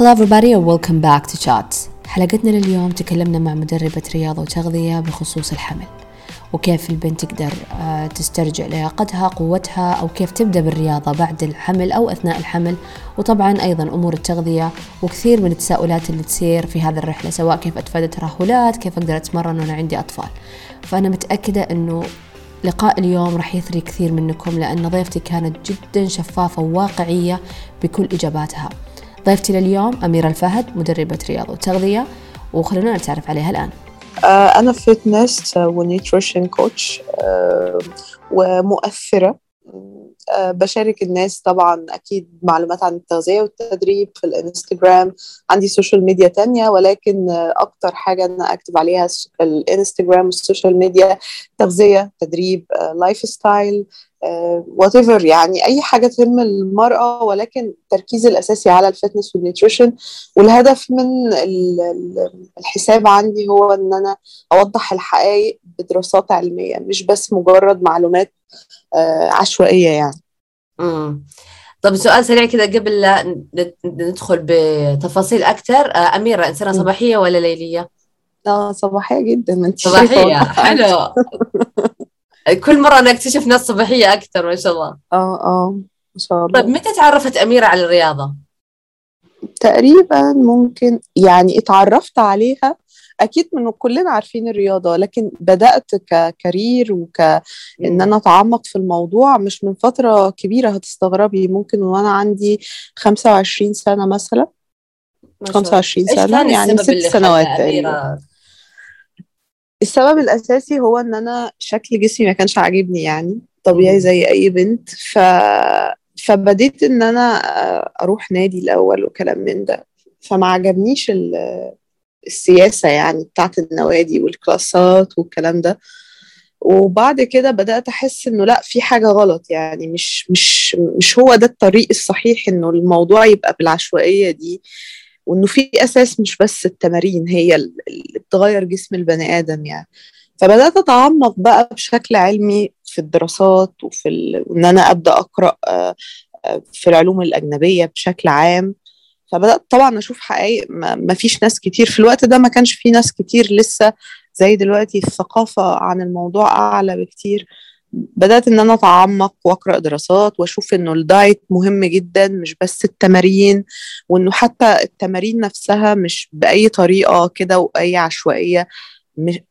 Hello everybody and welcome back to Chat حلقتنا لليوم تكلمنا مع مدربة رياضة وتغذية بخصوص الحمل وكيف البنت تقدر آه، تسترجع لياقتها قوتها أو كيف تبدأ بالرياضة بعد الحمل أو أثناء الحمل. وطبعا أيضا أمور التغذية وكثير من التساؤلات اللي تصير في هذه الرحلة سواء كيف أتفادى ترهلات كيف أقدر أتمرن وأنا عندي أطفال. فأنا متأكدة أنه لقاء اليوم راح يثري كثير منكم لأن ضيفتي كانت جدا شفافة وواقعية بكل إجاباتها. ضيفتي لليوم أميرة الفهد مدربة رياضة وتغذية وخلونا نتعرف عليها الآن. آه، أنا fitness و nutrition coach ومؤثرة. بشارك الناس طبعا أكيد معلومات عن التغذية والتدريب في الانستغرام عندي social media تانية ولكن آه، أكتر حاجة أنا أكتب عليها الانستغرام وال social media تغذية تدريب lifestyle whatever يعني أي حاجة تهم المرأة ولكن التركيز الأساسي على ال fitness وال nutrition والهدف من الحساب عندي هو إن أنا أوضح الحقائق بدراسات علمية مش بس مجرد معلومات عشوائية يعني. امم طب سؤال سريع كذا قبل لا ندخل بتفاصيل أكثر. أميرة إنسانة صباحية ولا ليلية؟ آه صباحية جدا أنت صباحية. حلو. كل مرة نكتشف ناس صباحية أكثر ما شاء الله. آه آه ما شاء الله. طيب متى تعرفت أميرة على الرياضة؟ تقريبا ممكن يعني اتعرفت عليها أكيد من كلنا عارفين الرياضة لكن بدأت ككارير وك إن أنا أتعمق في الموضوع مش من فترة كبيرة هتستغربي ممكن وأنا عندي 25 سنة مثلا. 25 سنة يعني ست سنوات تقريبا. السبب الأساسي هو إن أنا شكل جسمي ما كانش عاجبني يعني طبيعي زي أي بنت. ف فبديت إن أنا أروح نادي الأول وكلام من ده. فما عجبنيش السياسة يعني بتاعت النوادي والكلاسات والكلام ده. وبعد كده بدأت أحس إنه لأ في حاجة غلط. يعني مش مش مش هو ده الطريق الصحيح إنه الموضوع يبقى بالعشوائية دي وإنه في أساس مش بس التمارين هي اللي بتغير جسم البني آدم يعني. فبدأت أتعمق بقى بشكل علمي في الدراسات وفي ال... ان أنا أبدأ أقرأ في العلوم الأجنبية بشكل عام. فبدأت طبعا أشوف حقائق ما فيش ناس كتير في الوقت ده ما كانش في ناس كتير لسه زي دلوقتي الثقافه عن الموضوع أعلى بكتير. بدأت إن أنا أتعمق وأقرأ دراسات وأشوف إنه الدايت مهم جدا مش بس التمارين وإنه حتى التمارين نفسها مش بأي طريقة كده وأي عشوائية.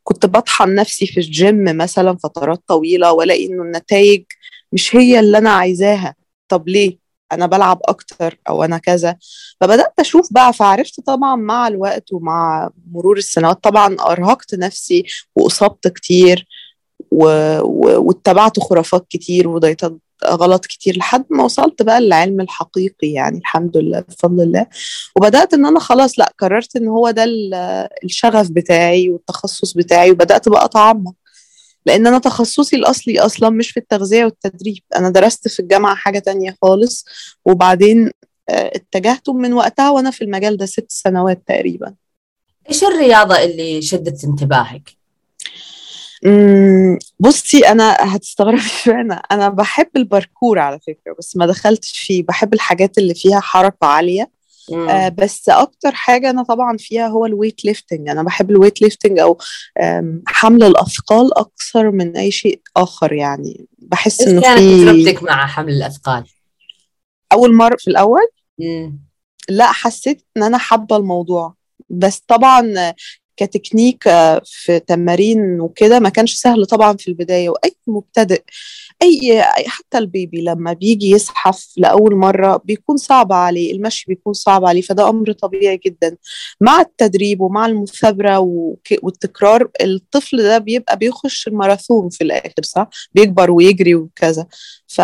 كنت بطحن نفسي في الجيم مثلا فترات طويلة وألاقي إنه النتائج مش هي اللي أنا عايزاها. طب ليه؟ أنا بلعب أكتر أو أنا كذا. فبدأت أشوف بقى فعرفت طبعا مع الوقت ومع مرور السنوات طبعا أرهقت نفسي واصبت كتير واتبعت خرافات كتير ودايتات غلط كتير لحد ما وصلت بقى للعلم الحقيقي يعني الحمد لله بفضل الله. وبدأت إن أنا خلاص لأ قررت إن هو ده الشغف بتاعي والتخصص بتاعي وبدأت بقى أتعمق. لأن أنا تخصصي الأصلي أصلا مش في التغذية والتدريب. أنا درست في الجامعة حاجة تانية خالص وبعدين اتجهت من وقتها وأنا في المجال ده ست سنوات تقريبا. إيش الرياضة اللي شدت انتباهك؟ بصي أنا هتستغربي فعلا أنا بحب الباركور على فكرة بس ما دخلتش فيه. بحب الحاجات اللي فيها حركة عالية. آه بس أكتر حاجة أنا طبعا فيها هو ال weight lifting أنا بحب ال weight lifting أو حمل الأثقال أكثر من أي شيء آخر يعني. بحس إنه كانت تجربتك مع حمل الأثقال؟ أول مرة في الأول؟ مم. لا حسيت إن أنا حابة الموضوع. بس طبعا كتكنيك في تمارين وكده ما كانش سهل طبعا في البداية وأي مبتدئ أي حتى البيبي لما بيجي يزحف لأول مرة بيكون صعب عليه المشي بيكون صعب عليه فده أمر طبيعي جدا. مع التدريب ومع المثابرة والتكرار الطفل ده بيبقى بيخش الماراثون في الآخر صح؟ بيكبر ويجري وكذا. ف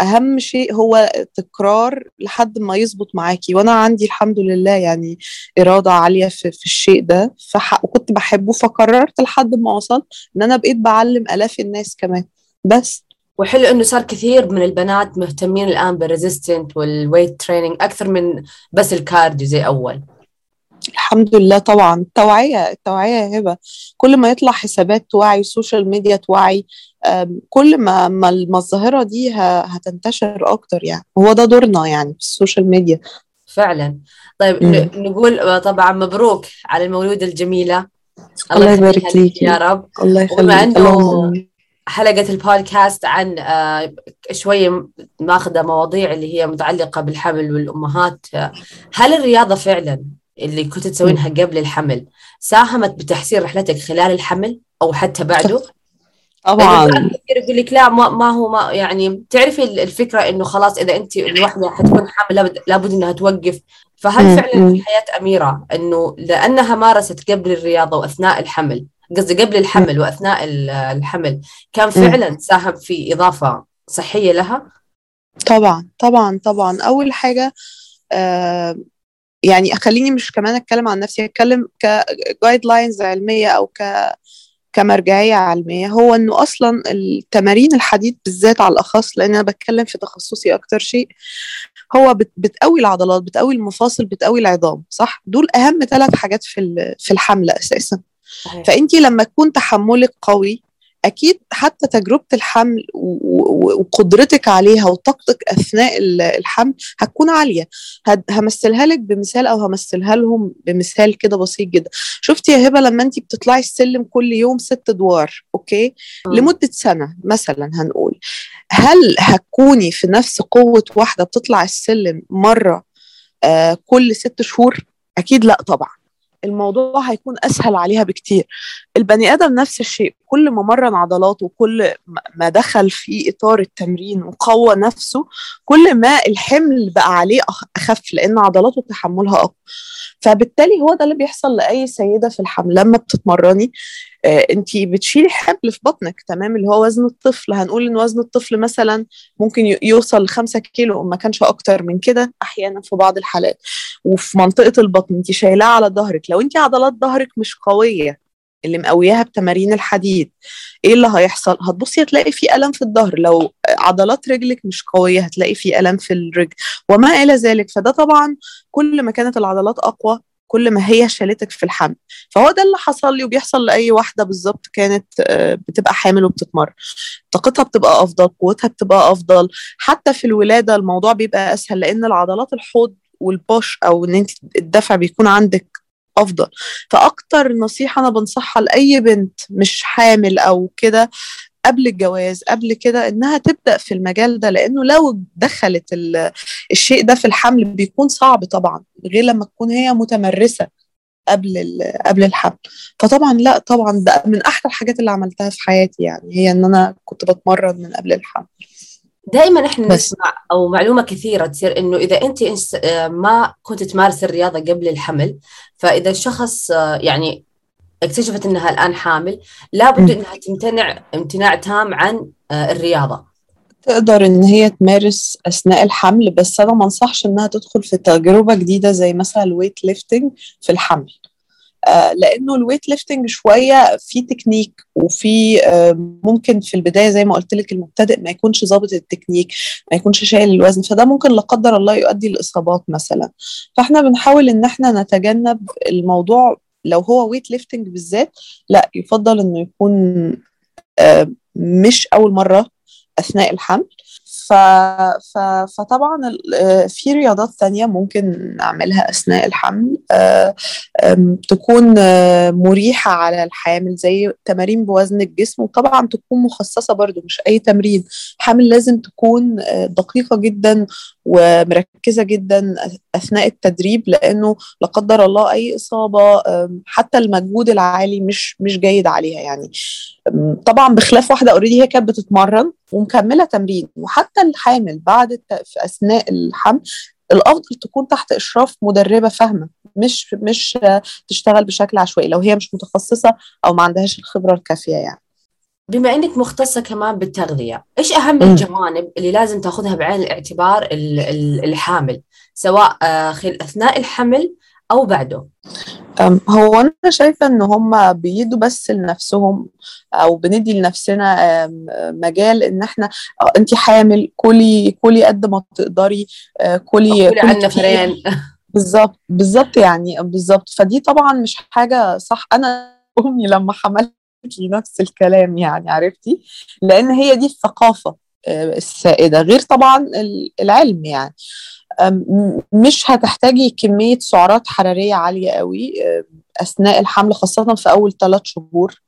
اهم شيء هو تكرار لحد ما يظبط معاكي. وأنا عندي الحمد لله يعني إرادة عالية في, في الشيء ده فح... وكنت بحبه فقررت لحد ما وصلت إن أنا بقيت بعلم آلاف الناس كمان. بس. وحلو إنه صار كثير من البنات مهتمين الآن بال resistance وال weight training أكثر من بس ال cardio زي أول. الحمد لله طبعا. التوعية التوعية يا هبة. كل ما يطلع حسابات توعي ال social media توعي كل ما ما الظاهرة دي هتنتشر أكتر يعني. هو ده دورنا يعني في ال social media فعلا. طيب مم. نقول طبعا مبروك على المولودة الجميلة. الله يبارك يخليها لك ليك يا رب. الله يخليك. حلقة البودكاست عن آه، شوية ماخذة مواضيع اللي هي متعلقة بالحمل والأمهات هل الرياضة فعلا اللي كنت تسوينها قبل الحمل ساهمت بتحسين رحلتك خلال الحمل أو حتى بعده؟ طبعا كثير يقول لك لا ما, ما هو ما يعني تعرفي الفكرة إنه خلاص إذا أنت الوحدة حتكون حامل لابد, لابد إنها توقف فهل. فعلا. في حياة أميرة إنه لأنها مارست قبل الرياضة وأثناء الحمل قصدي قبل الحمل وأثناء ال- الحمل كان فعلا ساهم في إضافة صحية لها؟ طبعا طبعا طبعا. أول حاجة آه يعني خليني مش كمان أتكلم عن نفسي أتكلم كجايد لاينز علمية أو ك كمرجعية علمية. هو إنه أصلا التمارين الحديد بالذات على الأخص لأن أنا بتكلم في تخصصي أكتر شيء هو بت- بتقوي العضلات بتقوي المفاصل بتقوي العظام صح؟ دول أهم ثلاث حاجات في في الحمل أساسا. فانت لما يكون تحملك قوي أكيد حتى تجربة الحمل وقدرتك عليها وطاقتك أثناء ال- الحمل هتكون عالية. همثلها لك بمثال أو همثلها لهم بمثال كده بسيط جدا. شفتي يا هبة لما انت بتطلعي السلم كل يوم ست ادوار أوكي؟ مم. لمدة سنة مثلا هنقول. هل هتكوني في نفس قوة واحدة بتطلع السلم مرة آه كل ست شهور؟ أكيد لا طبعا. الموضوع هيكون أسهل عليها بكتير. البني آدم نفس الشيء كل ما مرن عضلاته وكل ما- دخل في إطار التمرين وقوى نفسه كل ما الحمل بقى عليه أخف لأن عضلاته تحملها أقوى. فبالتالي هو ده اللي بيحصل لأي سيدة في الحمل. لما بتتمرني آه انت بتشيلي حمل في بطنك تمام؟ اللي هو وزن الطفل. هنقول إن وزن الطفل مثلا ممكن يوصل لخمسة كيلو ما كانش أكتر من كده أحيانا في بعض الحالات. وفي منطقة البطن انت شايلاه على ظهرك. لو انت عضلات ظهرك مش قوية اللي مقوياها بتمارين الحديد إيه اللي هيحصل؟ هتبصي هتلاقي في ألم في الظهر لو عضلات رجلك مش قوية هتلاقي في ألم في الرجل وما إلى ذلك. فده طبعا كل ما كانت العضلات أقوى كل ما هي شالتك في الحمل. فهو ده اللي حصل لي وبيحصل لأي واحدة بالظبط كانت آه، بتبقى حامل وبتتمرن. طاقتها بتبقى أفضل قوتها بتبقى أفضل. حتى في الولادة الموضوع بيبقى أسهل لأن العضلات الحوض والبوش أو إن أنت الدفع بيكون عندك أفضل. فأكتر نصيحة أنا بنصحها لأي بنت مش حامل أو كده قبل الجواز قبل كده إنها تبدأ في المجال ده لأنه لو دخلت ال- الشيء ده في الحمل بيكون صعب طبعا غير لما تكون هي متمرسة قبل قبل الحمل. فطبعا لأ طبعا ده من أحلى الحاجات اللي عملتها في حياتي يعني هي إن أنا كنت بتمرن من قبل الحمل. دائما إحنا بس. نسمع أو معلومة كثيرة تصير إنه إذا أنت آه، ما كنت تمارس الرياضة قبل الحمل فإذا الشخص آه، يعني اكتشفت إنها الآن حامل لابد. إنها تمتنع امتناع تام عن آه، الرياضة تقدر إن هي تمارس أثناء الحمل بس أنا ما أنصحش إنها تدخل في تجربة جديدة زي مثلا ال weight lifting في الحمل لأنه ال weight lifting شوية في تكنيك وفي آه ممكن في البداية زي ما قلت لك المبتدئ ما يكونش ظابط التكنيك ما يكونش شايل الوزن فده ممكن لا قدر الله يؤدي لإصابات مثلا. فإحنا بنحاول إن إحنا نتجنب الموضوع لو هو weight lifting بالذات لا يفضل إنه يكون آه مش أول مرة أثناء الحمل. ف... ف... فطبعا آه، في رياضات تانية ممكن نعملها أثناء الحمل آه، تكون آه، مريحة على الحامل زي تمارين بوزن الجسم وطبعا تكون مخصصة برضو مش أي تمرين. حامل لازم تكون دقيقة جدا ومركزة جدا أثناء التدريب لأنه لا قدر الله إصابة آم، حتى المجهود العالي مش مش جيد عليها يعني طبعا بخلاف واحدة اوريدي هي كانت بتتمرن ومكملة تمرين وحتى الحامل بعد. في أثناء الحمل الأفضل تكون تحت إشراف مدربة فاهمة مش مش تشتغل بشكل عشوائي لو هي مش متخصصة أو ما عندهاش الخبرة الكافية يعني بما إنك مختصة كمان بالتغذية إيش أهم مم. الجوانب اللي لازم تأخذها بعين الاعتبار ال- ال- الحامل؟ سواء آه، خل أثناء الحمل أو بعده. هو أنا شايفة إن هم بيدوا بس لنفسهم أو بندي لنفسنا مجال إن إحنا انت حامل كلي كلي قد ما تقدري آه، كلي كل كلي عنا كتير. فرين بالظبط بالظبط يعني بالظبط. فدي طبعا مش حاجة صح. أنا أمي لما حملت لي نفس الكلام يعني عرفتي؟ لأن هي دي الثقافة آه، السائدة غير طبعا ال- العلم يعني. مش هتحتاجي كمية سعرات حرارية عالية قوي أثناء الحمل خاصة في أول ثلاث شهور.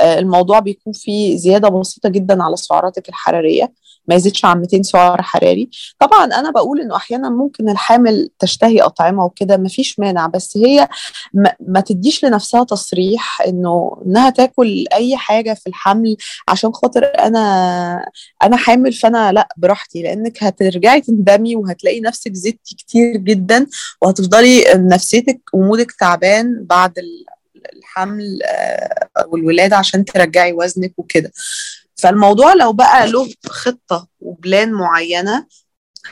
الموضوع بيكون فيه زيادة بسيطة جدا على سعراتك الحرارية. ما يزيدش عن 200 سعر حراري. طبعا أنا بقول إنه أحيانا ممكن الحامل تشتهي أطعمة وكده ما فيش مانع بس هي ما, ما تديش لنفسها تصريح إنه إنها تاكل أي حاجة في الحمل عشان خاطر أنا أنا حامل فأنا لأ براحتي لأنك هترجعي تندمي وهتلاقي نفسك زدتي كتير جدا وهتفضلي نفسيتك ومودك تعبان بعد الحمل والولادة عشان ترجعي وزنك وكده. فالموضوع لو بقى له خطة وبلان معينة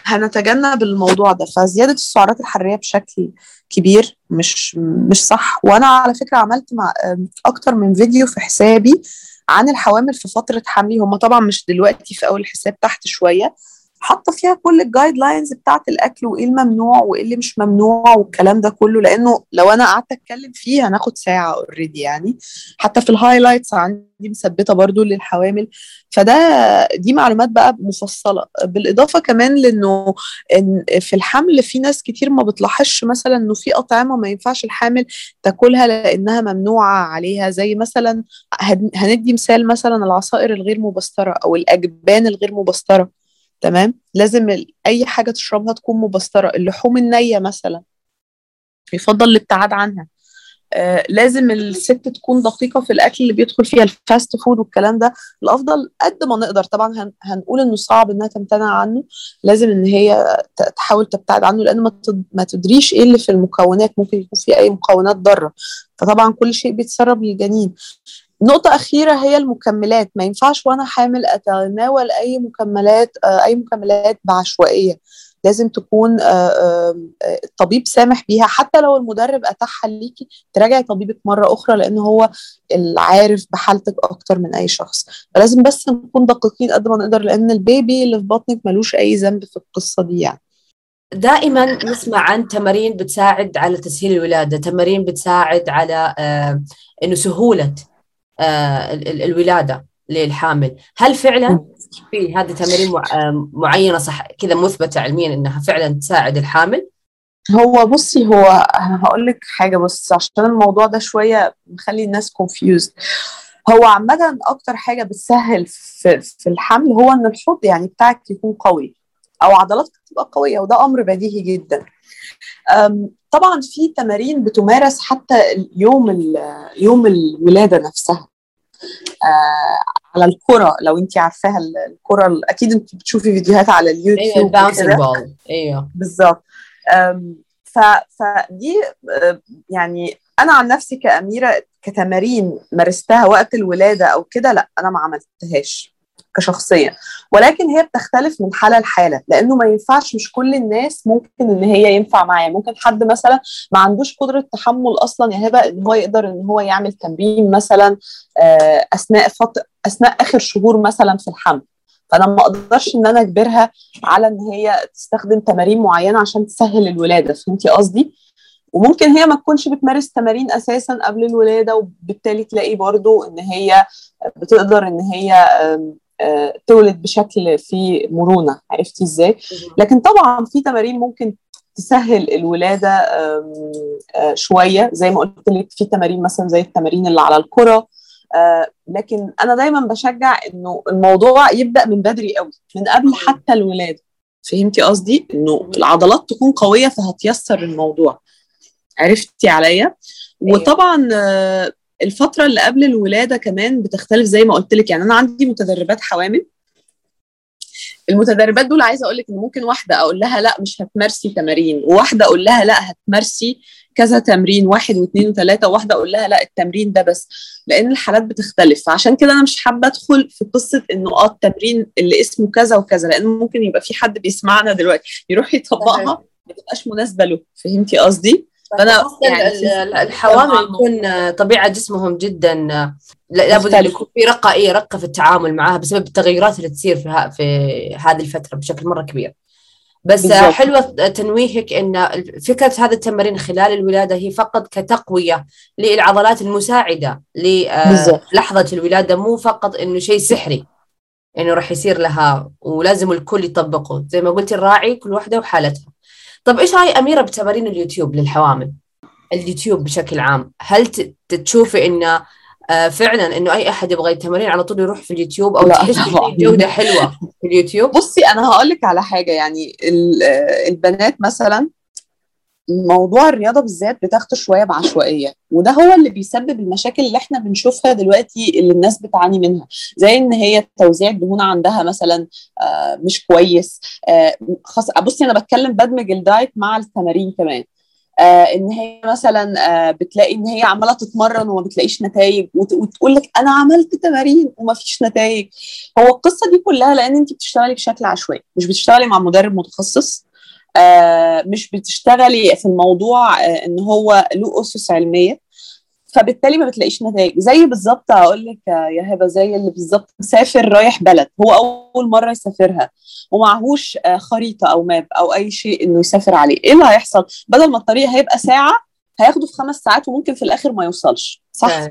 هنتجنب الموضوع ده. فزيادة السعرات الحرارية بشكل كبير مش مش صح. وأنا على فكرة عملت مع أكتر من فيديو في حسابي عن الحوامل في فترة حملي. هم طبعا مش دلوقتي في أول الحساب تحت شوية. حاطه فيها كل ال guidelines بتاعه الأكل وإيه الممنوع وإيه اللي مش ممنوع والكلام ده كله لأنه لو أنا قعدت أتكلم فيه هناخد ساعة already يعني. حتى في ال highlights عندي مثبتة برضو للحوامل. فده دي معلومات بقى مفصلة. بالإضافة كمان لأنه إن في الحمل في ناس كتير ما بتلاحظش مثلا إنه في أطعمة ما ينفعش الحامل تاكلها لأنها ممنوعة عليها. زي مثلا هندي مثال مثلا العصائر الغير مبسترة أو الأجبان الغير مبسترة. تمام؟ لازم أي حاجة تشربها تكون مبستره اللحوم النية مثلا يفضل الابتعاد عنها. آه لازم الست تكون دقيقة في الأكل اللي بيدخل فيها ال fast food والكلام ده. الأفضل قد ما نقدر. طبعا هن هنقول إنه صعب إنها تمتنع عنه. لازم إن هي تحاول تبتعد عنه لأن ما ما تدريش إيه اللي في المكونات. ممكن يكون في أي مكونات ضارة. فطبعا كل شيء بيتسرب للجنين. نقطة أخيرة هي المكملات. ما ينفعش وأنا حامل أتناول أي مكملات أي مكملات بعشوائية. لازم تكون الطبيب سامح بيها. حتى لو المدرب أتاحها ليكي تراجعي طبيبك مرة أخرى لأن هو العارف بحالتك أكتر من أي شخص. فلازم بس نكون دقيقين قد ما نقدر لأن البيبي اللي في بطنك ملوش أي ذنب في القصة دي يعني. دائما نسمع عن تمارين بتساعد على تسهيل الولادة تمارين بتساعد على آه إنه سهولة آه الولادة للحامل. هل فعلا في هذه تمارين معينة صح كذا مثبتة علميا إنها فعلا تساعد الحامل؟ هو بصي هو أنا هقول لك حاجة بس عشان الموضوع ده شوية مخلي الناس كونفيوزد هو عامة أكتر حاجة بتسهل في, في الحمل هو إن الحوض يعني بتاعك يكون قوي. أو عضلاتك تبقى قوية وده أمر بديهي جدا. طبعا في تمارين بتمارس حتى يوم يوم الولادة نفسها. آه على الكرة لو انت عارفاها الكرة أكيد انت بتشوفي فيديوهات على اليوتيوب أيوه أيوه. بالظبط. فدي يعني أنا عن نفسي كأميرة كتمارين مارستها وقت الولادة أو كده لأ أنا ما عملتهاش. كشخصيا ولكن هي بتختلف من حالة لحالة لأنه ما ينفعش مش كل الناس ممكن إن هي ينفع معايا. ممكن حد مثلا ما عندوش قدرة تحمل أصلا يا هبه إن هو يقدر إن هو يعمل تمرين مثلا أثناء فط... أثناء آخر شهور مثلا في الحمل. فأنا ما أقدرش إن أنا أجبرها على إن هي تستخدم تمارين معينة عشان تسهل الولادة. فهمتي قصدي؟ وممكن هي ما تكونش بتمارس تمارين أساسا قبل الولادة وبالتالي تلاقي برضو إن هي بتقدر إن هي تولد بشكل فيه مرونة عرفتي إزاي؟ لكن طبعا في تمارين ممكن تسهل الولادة شوية زي ما قلت لك في تمارين مثلا زي التمارين اللي على الكرة لكن أنا دايما بشجع إنه الموضوع يبدأ من بدري قوي من قبل حتى الولادة. فهمتي قصدي؟ إنه العضلات تكون قوية فهتيسر الموضوع. عرفتي عليا؟ وطبعا الفترة اللي قبل الولادة كمان بتختلف زي ما قلت لك. يعني أنا عندي متدربات حوامل. المتدربات دول عايزة أقول لك إن ممكن واحدة أقول لها لأ مش هتمارسي تمارين. وواحدة أقول لها لأ هتمارسي كذا تمرين واحد واثنين وثلاثة. وواحدة أقول لها لأ التمرين ده بس. لأن الحالات بتختلف. فعشان كده أنا مش حابة أدخل في قصة إنه آه التمرين اللي اسمه كذا وكذا. لأن ممكن يبقى في حد بيسمعنا دلوقتي. يروح يطبقها ما تبقاش مناسبة له. فهمتي قصدي؟ فأنا يعني الحوامل يكون طبيعة جسمهم جدا لابد إن يكون في رقة اي رقة في التعامل معها بسبب التغيرات اللي تصير في في هذه الفترة بشكل مرة كبير. بس بالزبط. حلوة تنويهك إن فكرة هذا التمارين خلال الولادة هي فقط كتقوية للعضلات المساعدة للحظة الولادة مو فقط إنه شيء سحري إنه راح يصير لها ولازم الكل يطبقه. زي ما قلت الراعي كل واحدة وحالتها. طب إيش راي أميرة بتمارين اليوتيوب للحوامل؟ اليوتيوب بشكل عام. هل تشوفي انه آه فعلا إنه أي أحد يبغى التمارين على طول يروح في اليوتيوب أو تحس جوده حلوة في اليوتيوب؟ بصي أنا هقول لك على حاجة. يعني البنات مثلا موضوع الرياضة بالذات بتاخده شوية بعشوائية وده هو اللي بيسبب المشاكل اللي إحنا بنشوفها دلوقتي اللي الناس بتعاني منها. زي إن هي توزيع الدهون عندها مثلا آه مش كويس آه خاص بصي أنا بتكلم بدمج الدايت مع التمارين كمان. آه إن هي مثلا آه بتلاقي إن هي عمالة تتمرن وما بتلاقيش نتائج وتقول لك أنا عملت تمارين وما فيش نتائج هو القصة دي كلها لأن انت بتشتغلي بشكل عشوائي مش بتشتغلي مع مدرب متخصص. مش بتشتغلي في الموضوع آه إن هو له أسس علمية. فبالتالي ما بتلاقيش نتائج. زي بالظبط هقول لك يا هبه زي اللي بالظبط مسافر رايح بلد هو أول مرة يسافرها ومعهوش خريطة أو ماب أو أي شيء إنه يسافر عليه. إيه اللي هيحصل؟ بدل ما الطريق هيبقى ساعة هياخده في خمس ساعات وممكن في الآخر ما يوصلش. صح؟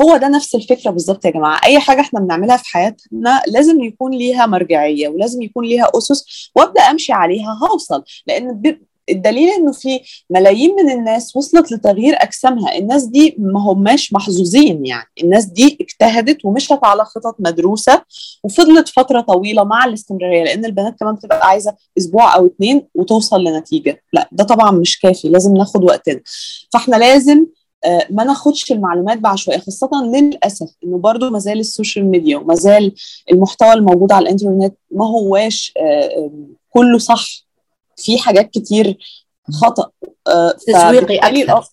هو ده نفس الفكرة بالظبط يا جماعة. أي حاجة إحنا بنعملها في حياتنا لازم يكون ليها مرجعية ولازم يكون ليها أسس وأبدأ أمشي عليها هوصل. لأن الدليل إنه في ملايين من الناس وصلت لتغيير أجسامها. الناس دي ما هماش محظوظين يعني. الناس دي اجتهدت ومشت على خطط مدروسة وفضلت فترة طويلة مع الاستمرارية. لأن البنات كمان بتبقى عايزة أسبوع أو اتنين وتوصل لنتيجة. لا ده طبعا مش كافي. لازم ناخد وقتنا. فإحنا لازم ما ناخدش المعلومات بعشوائية خاصة للأسف إنه برضو ما زال ال social media وما زال المحتوى الموجود على الإنترنت ما هواش كله صح. في حاجات كتير خطأ. تسويقي أكثر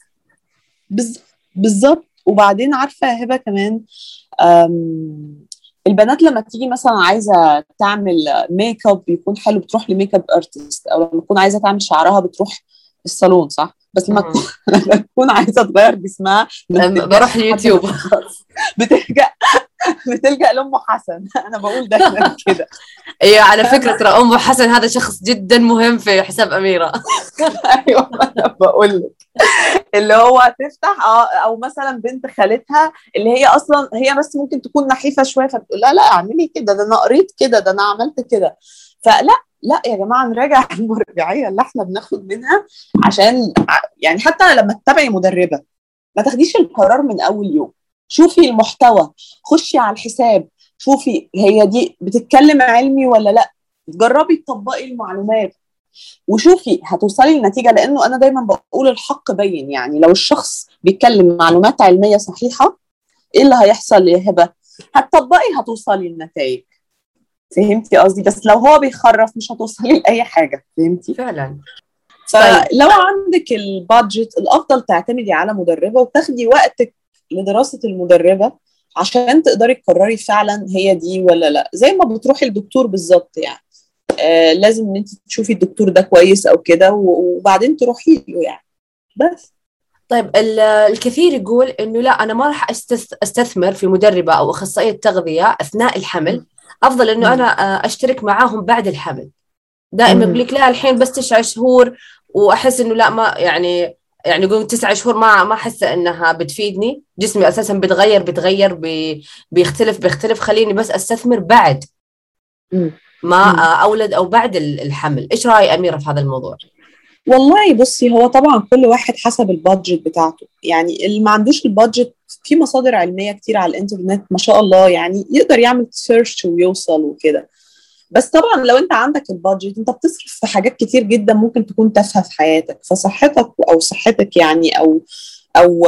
بالظبط. وبعدين عارفة هبة كمان البنات لما تيجي مثلا عايزة تعمل make up يكون حلو بتروح ل make up artist أو لما تكون عايزة تعمل شعرها بتروح الصالون صح؟ بس لما تكون عايزة تغير جسمها بروح اليوتيوب. بتلجأ بتلجأ لأم حسن. أنا بقول دايما كده. أيوه على فكرة ترى أم حسن هذا شخص جدا مهم في حساب أميرة. أيوه أنا بقول لك. اللي هو تفتح آه أو مثلا بنت خالتها اللي هي أصلا هي بس ممكن تكون نحيفة شوية فتقول لا لا اعملي كده ده أنا قريت كده ده أنا عملت كده. فلا لا يا جماعة نراجع المرجعية اللي إحنا بناخد منها عشان يعني حتى لما تتابعي مدربة ما تاخديش القرار من أول يوم. شوفي المحتوى خشي على الحساب شوفي هي دي بتتكلم علمي ولا لا. جربي تطبقي المعلومات وشوفي هتوصلي لنتيجة لأنه أنا دايما بقول الحق بين يعني لو الشخص بيتكلم معلومات علمية صحيحة إيه اللي هيحصل يا هبة؟ هتطبقي هتوصلي لنتائج فهمتي قصدي؟ بس لو هو بيخرف مش هتوصلي لأي حاجة فهمتي؟ فعلا. فلو عندك البادجت الأفضل تعتمدي على مدربة وتاخدي وقتك لدراسة المدربة عشان تقدري تقرري فعلا هي دي ولا لأ. زي ما بتروحي للدكتور بالظبط يعني. آه لازم إن انت تشوفي الدكتور ده كويس أو كده وبعدين تروحي له يعني. بس. طيب الكثير يقول إنه لأ أنا ما راح أستثمر في مدربة أو أخصائية تغذية أثناء الحمل. أفضل إنه أنا أشترك معاهم بعد الحمل. دائما يقول لك لا الحين بس تسع شهور وأحس إنه لا ما يعني يعني يقول تسعة شهور ما ما أحس إنها بتفيدني. جسمي أساسا بيتغير بيتغير بي بيختلف بيختلف. خليني بس أستثمر بعد ما أولد أو بعد الحمل. إيش رأي أميرة في هذا الموضوع؟ والله بصي هو طبعا كل واحد حسب ال budget بتاعته. يعني اللي ما عندوش ال budget في مصادر علمية كتير على الإنترنت ما شاء الله يعني يقدر يعمل search ويوصل وكده. بس طبعا لو أنت عندك ال budget أنت بتصرف في حاجات كتير جدا ممكن تكون تافهة في حياتك. فصحتك أو صحتك يعني أو أو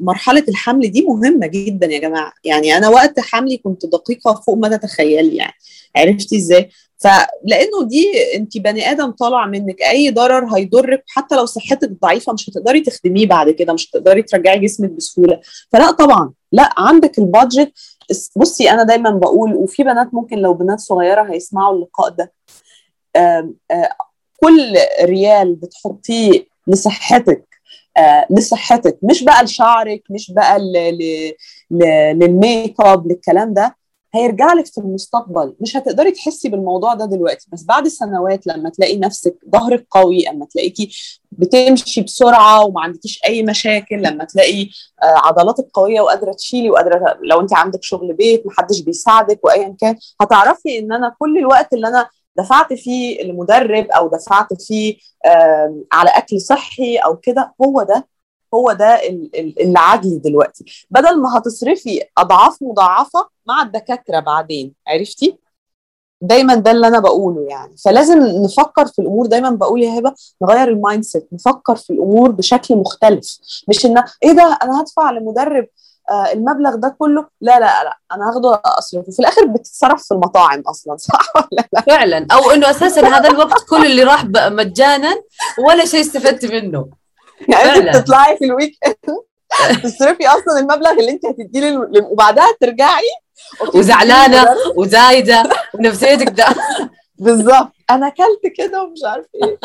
مرحلة الحمل دي مهمة جدا يا جماعة. يعني أنا وقت حملي كنت دقيقة فوق ما تتخيلي يعني. عرفتي إزاي؟ فلانه دي انت بني آدم طالع منك أي ضرر هيضرك حتى لو صحتك ضعيفة مش هتقدري تخدميه بعد كده مش هتقدري ترجعي جسمك بسهولة. فلا طبعا لا عندك البادجت. بصي أنا دايما بقول وفي بنات ممكن لو بنات صغيرة هيسمعوا اللقاء ده. كل ريال بتحطيه لصحتك آه لصحتك مش بقى لشعرك مش بقى للميك اب للكلام ده. هيرجع لك في المستقبل. مش هتقدري تحسي بالموضوع ده دلوقتي بس بعد سنوات لما تلاقي نفسك ظهرك قوي اما تلاقيكي بتمشي بسرعة وما عندكيش أي مشاكل لما تلاقي آه عضلاتك قوية وقادرة تشيلي وقادرة لو انت عندك شغل بيت محدش بيساعدك وايا كان هتعرفي إن أنا كل الوقت اللي أنا دفعت فيه لمدرب أو دفعت فيه على أكل صحي أو كده هو ده هو ده اللي عاجلي دلوقتي. بدل ما هتصرفي أضعاف مضاعفة مع الدكاترة بعدين عرفتي؟ دايما ده اللي أنا بقوله يعني. فلازم نفكر في الأمور دايما بقول يا هبة نغير ال mindset نفكر في الأمور بشكل مختلف. مش إن إيه ده أنا هدفع لمدرب آه المبلغ ده كله؟ لا لا لا أنا هاخده أصرفه. في الآخر بتتصرف في المطاعم أصلا صح ولا لا؟ فعلا. أو إنه أساسا هذا الوقت كل اللي راح مجانا ولا شيء استفدت منه. يعني انت بتطلعي في الويك تصرفي أصلا المبلغ اللي انت هتديه وبعدها ترجعي؟ وزعلانة وزايدة ونفسيتك ده. بالظبط. أنا أكلت كده ومش عارف إيه.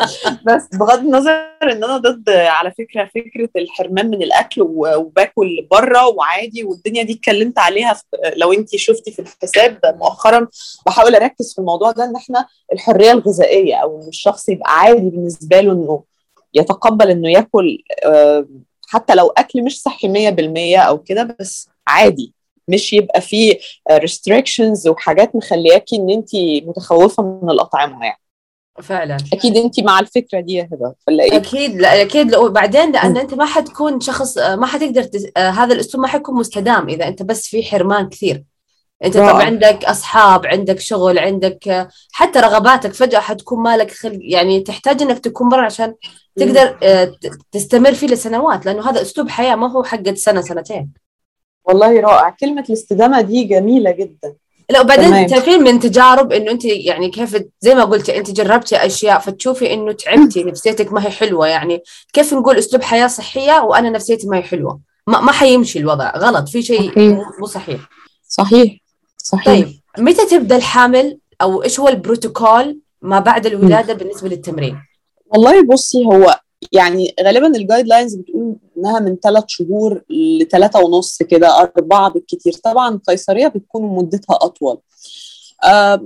بس بغض النظر إن أنا ضد على فكرة فكرة الحرمان من الأكل وباكل بره وعادي والدنيا دي اتكلمت عليها لو انت شفتي في الحساب مؤخرا بحاول أركز في الموضوع ده إن إحنا الحرية الغذائية أو إن الشخص يبقى عادي بالنسبة له إنه يتقبل إنه ياكل حتى لو أكل مش صحي 100% أو كده بس عادي. مش يبقى فيه ريستريكشنز وحاجات مخلياكي إن انت متخوفة من الأطعمة يعني. فعلا. أكيد انت مع الفكرة دي يا هبة ولا إيه؟ أكيد لا أكيد. لو بعدين لأن أنت ما حتكون شخص ما حتقدر تز... هذا الأسلوب ما حيكون مستدام إذا أنت بس في حرمان كثير. انت طبعا عندك أصحاب عندك شغل عندك حتى رغباتك فجأة حتكون مالك خلق يعني تحتاج إنك تكون برا عشان تقدر تستمر فيه لسنوات لأنه هذا أسلوب حياة ما هو حق سنة سنتين. والله رائع. كلمة الاستدامة دي جميلة جدا. لا وبعدين تعرفين من تجارب إنه أنت يعني كيف زي ما قلتي أنت جربتي أشياء فتشوفي إنه تعبتي نفسيتك ما هي حلوة يعني كيف نقول أسلوب حياة صحية وأنا نفسيتي ما هي حلوة. ما, ما حيمشي الوضع غلط في شيء مو صحيح. صحيح. صحيح. طيب متى تبدأ الحامل؟ أو إيش هو البروتوكول ما بعد الولادة. بالنسبة للتمرين؟ والله بصي هو يعني غالبا الجايد لاينز بتقول إنها من ثلاث شهور لثلاثة ونص كده أربعة بالكثير طبعا القيصرية بتكون مدتها أطول. آه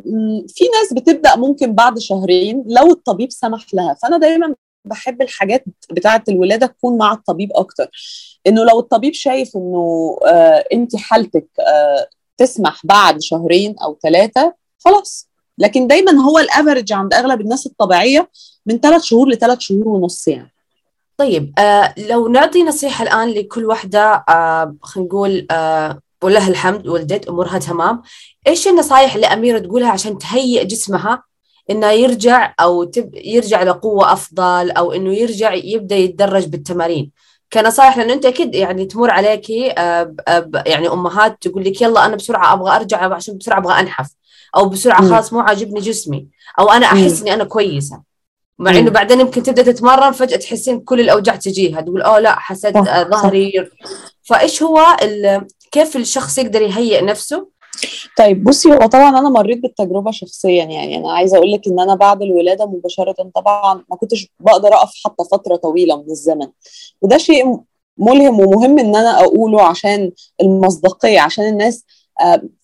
في ناس بتبدأ ممكن بعد شهرين لو الطبيب سمح لها. فأنا دايما بحب الحاجات بتاعة الولادة تكون مع الطبيب أكتر. إنه لو الطبيب شايف إنه آه أنت حالتك آه تسمح بعد شهرين أو ثلاثة خلاص. لكن دايما هو الافرج عند أغلب الناس الطبيعية من ثلاث شهور لثلاث شهور ونص يعني. طيب آه لو نعطي نصيحة الآن لكل وحدة آه خلينا نقول آه ولها الحمد ولدت أمورها تمام إيش النصايح اللي أميرة تقولها عشان تهيئ جسمها إنه يرجع أو تب يرجع لقوة أفضل أو إنه يرجع يبدأ يتدرج بالتمارين؟ كنصائح لأنه أنت أكيد يعني تمر عليكي آه يعني أمهات تقول لك يلا أنا بسرعة أبغى أرجع عشان بسرعة أبغى أنحف أو بسرعة خلاص مو عاجبني جسمي أو أنا أحس إني أنا كويسة. مع إنه بعدين يمكن تبدأ تتمرن فجأة تحسين كل الأوجاع تجيها تقول أوه لا حسيت ظهري فإيش هو كيف الشخص يقدر يهيئ نفسه طيب بصي هو طبعا أنا مريت بالتجربة شخصيا يعني أنا عايزة أقول لك إن أنا بعد الولادة مباشره طبعا ما كنتش بقدر أقف حتى فترة طويلة من الزمن وده شيء ملهم ومهم إن أنا أقوله عشان المصداقية عشان الناس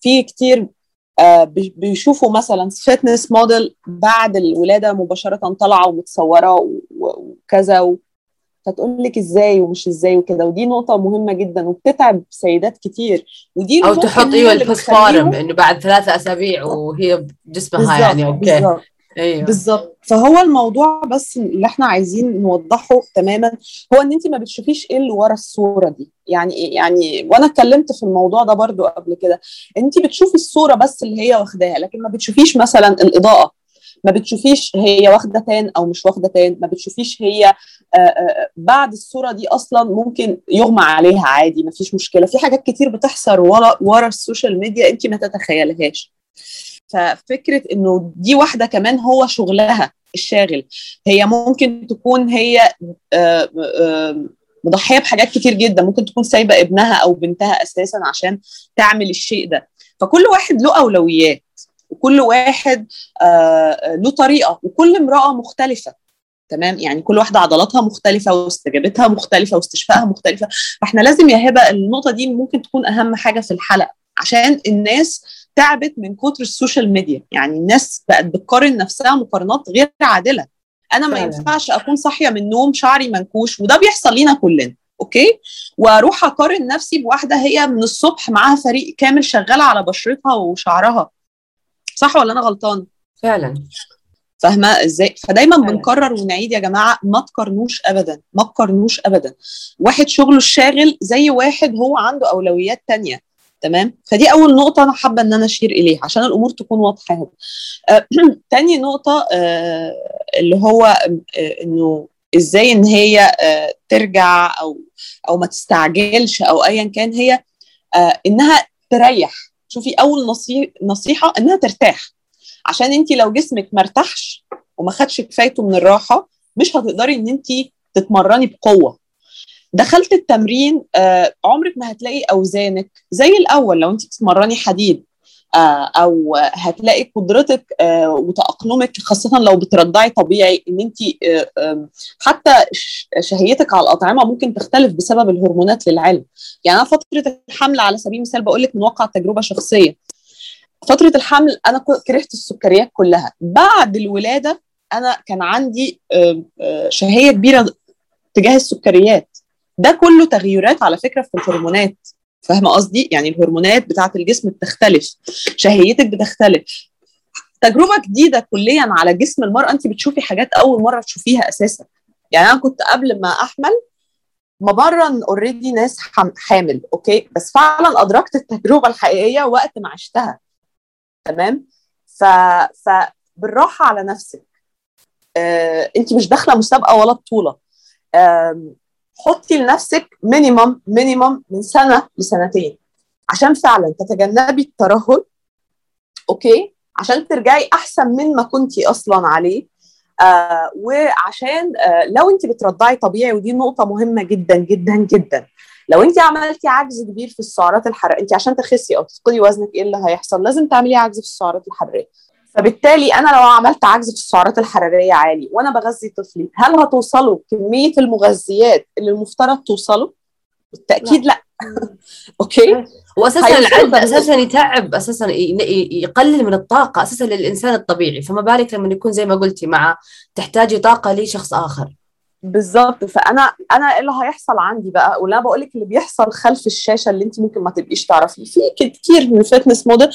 في كتير بيشوفوا مثلا فيتنس موديل بعد الولادة مباشره طالعه ومتصوره وكذا. فتقول لك إزاي ومش إزاي وكده. ودي نقطة مهمة جدا وبتتعب سيدات كتير. ودي أو تحط أيوه البوستبارم إنه بعد ثلاثة أسابيع وهي جسمها يعني أوكي. بالزبط. أيوه. بالظبط. فهو الموضوع بس اللي إحنا عايزين نوضحه تماما هو إن أنت ما بتشوفيش إيه اللي ورا الصورة دي. يعني إيه؟ يعني وأنا اتكلمت في الموضوع ده برضو قبل كده. أنت بتشوفي الصورة بس اللي هي واخداها لكن ما بتشوفيش مثلا الإضاءة. ما بتشوفيش هي واخدة تان أو مش واخدة تان ما بتشوفيش هي آآ آآ بعد الصورة دي أصلا ممكن يغمى عليها عادي ما فيش مشكلة. في حاجات كتير بتحصل ورا ورا ال social media انت ما تتخيلهاش. ففكرة إنه دي واحدة كمان هو شغلها الشاغل. هي ممكن تكون هي آآ مضحية بحاجات كتير جدا. ممكن تكون سايبة ابنها أو بنتها أساسا عشان تعمل الشيء ده. فكل واحد له أولويات. وكل واحد آه له طريقة وكل امرأة مختلفة. تمام؟ يعني كل واحدة عضلاتها مختلفة واستجابتها مختلفة واستشفائها مختلفة. فاحنا لازم يا هبة النقطة دي ممكن تكون أهم حاجة في الحلقة عشان الناس تعبت من كتر ال social media. يعني الناس بقت بتقارن نفسها مقارنات غير عادلة. أنا ما ينفعش أكون صاحية من النوم شعري منكوش وده بيحصل لينا كلنا. okay؟ وأروح أقارن نفسي بواحدة هي من الصبح معاها فريق كامل شغالة على بشرتها وشعرها. صح ولا أنا غلطان؟ فعلا. فاهمة إزاي؟ فدايما بنكرر ونعيد يا جماعة ما تقارنوش ابدا ما تقارنوش ابدا. واحد شغله الشاغل زي واحد هو عنده أولويات تانية تمام؟ فدي أول نقطة أنا حابة إن أنا أشير إليها عشان الأمور تكون واضحة هنا آه تاني نقطة آه اللي هو آه إنه إزاي إن هي آه ترجع أو أو ما تستعجلش أو ايا كان هي آه إنها تريح. شوفي أول نصيحة إنها ترتاح. عشان انت لو جسمك مرتاحش وما خدش كفايته من الراحة مش هتقدري إن انت تتمرني بقوة. دخلت التمرين آه عمرك ما هتلاقي أوزانك زي الأول لو انت بتتمرني حديد. أو هتلاقي قدرتك آه وتأقلمك خاصة لو بترضعي طبيعي إن انت آه حتى شهيتك على الأطعمة ممكن تختلف بسبب الهرمونات للعلم يعني أنا فترة الحمل على سبيل المثال بقول لك من واقع تجربه شخصيه فترة الحمل أنا كرهت السكريات كلها. بعد الولادة أنا كان عندي شهية كبيرة تجاه السكريات. ده كله تغيرات على فكرة في الهرمونات. فاهمة قصدي؟ يعني الهرمونات بتاعة الجسم بتختلف شهيتك بتختلف. تجربة جديدة كليا على جسم المرأة انت بتشوفي حاجات أول مرة تشوفيها أساسا. يعني أنا كنت قبل ما أحمل ممرن already ناس حامل okay؟ بس فعلا أدركت التجربة الحقيقية وقت ما عشتها. تمام؟ ف فبالراحه على نفسك. آه، انت مش داخلة مسابقة ولا بطولة. آه، حطي لنفسك minimum minimum من سنة لسنتين. عشان فعلا تتجنبي الترهل okay؟ عشان ترجعي أحسن من ما كنتي أصلا عليه. آه وعشان آه لو انت بترضعي طبيعي ودي نقطة مهمة جدا جدا جدا. لو انت عملتي عجز كبير في السعرات الحرارية انت عشان تخسي أو تفقدي وزنك إيه اللي هيحصل؟ لازم تعملي عجز في السعرات الحرارية. فبالتالي أنا لو عملت عجز في السعرات الحرارية عالي وأنا بغذي طفلي هل هتوصلوا كمية المغذيات اللي المفترض توصلوا بالتأكيد لا, لا. أوكي؟ واساسا العد أساسا يتعب أساسا يقلل من الطاقة أساسا للإنسان الطبيعي فما بالك لما يكون زي ما قلتي مع تحتاجي طاقة لشخص آخر. بالظبط. فأنا أنا إيه اللي هيحصل عندي بقى ولا بقول لك اللي بيحصل خلف الشاشة اللي أنت ممكن ما تبقيش تعرفيه. في كتير من ال fitness model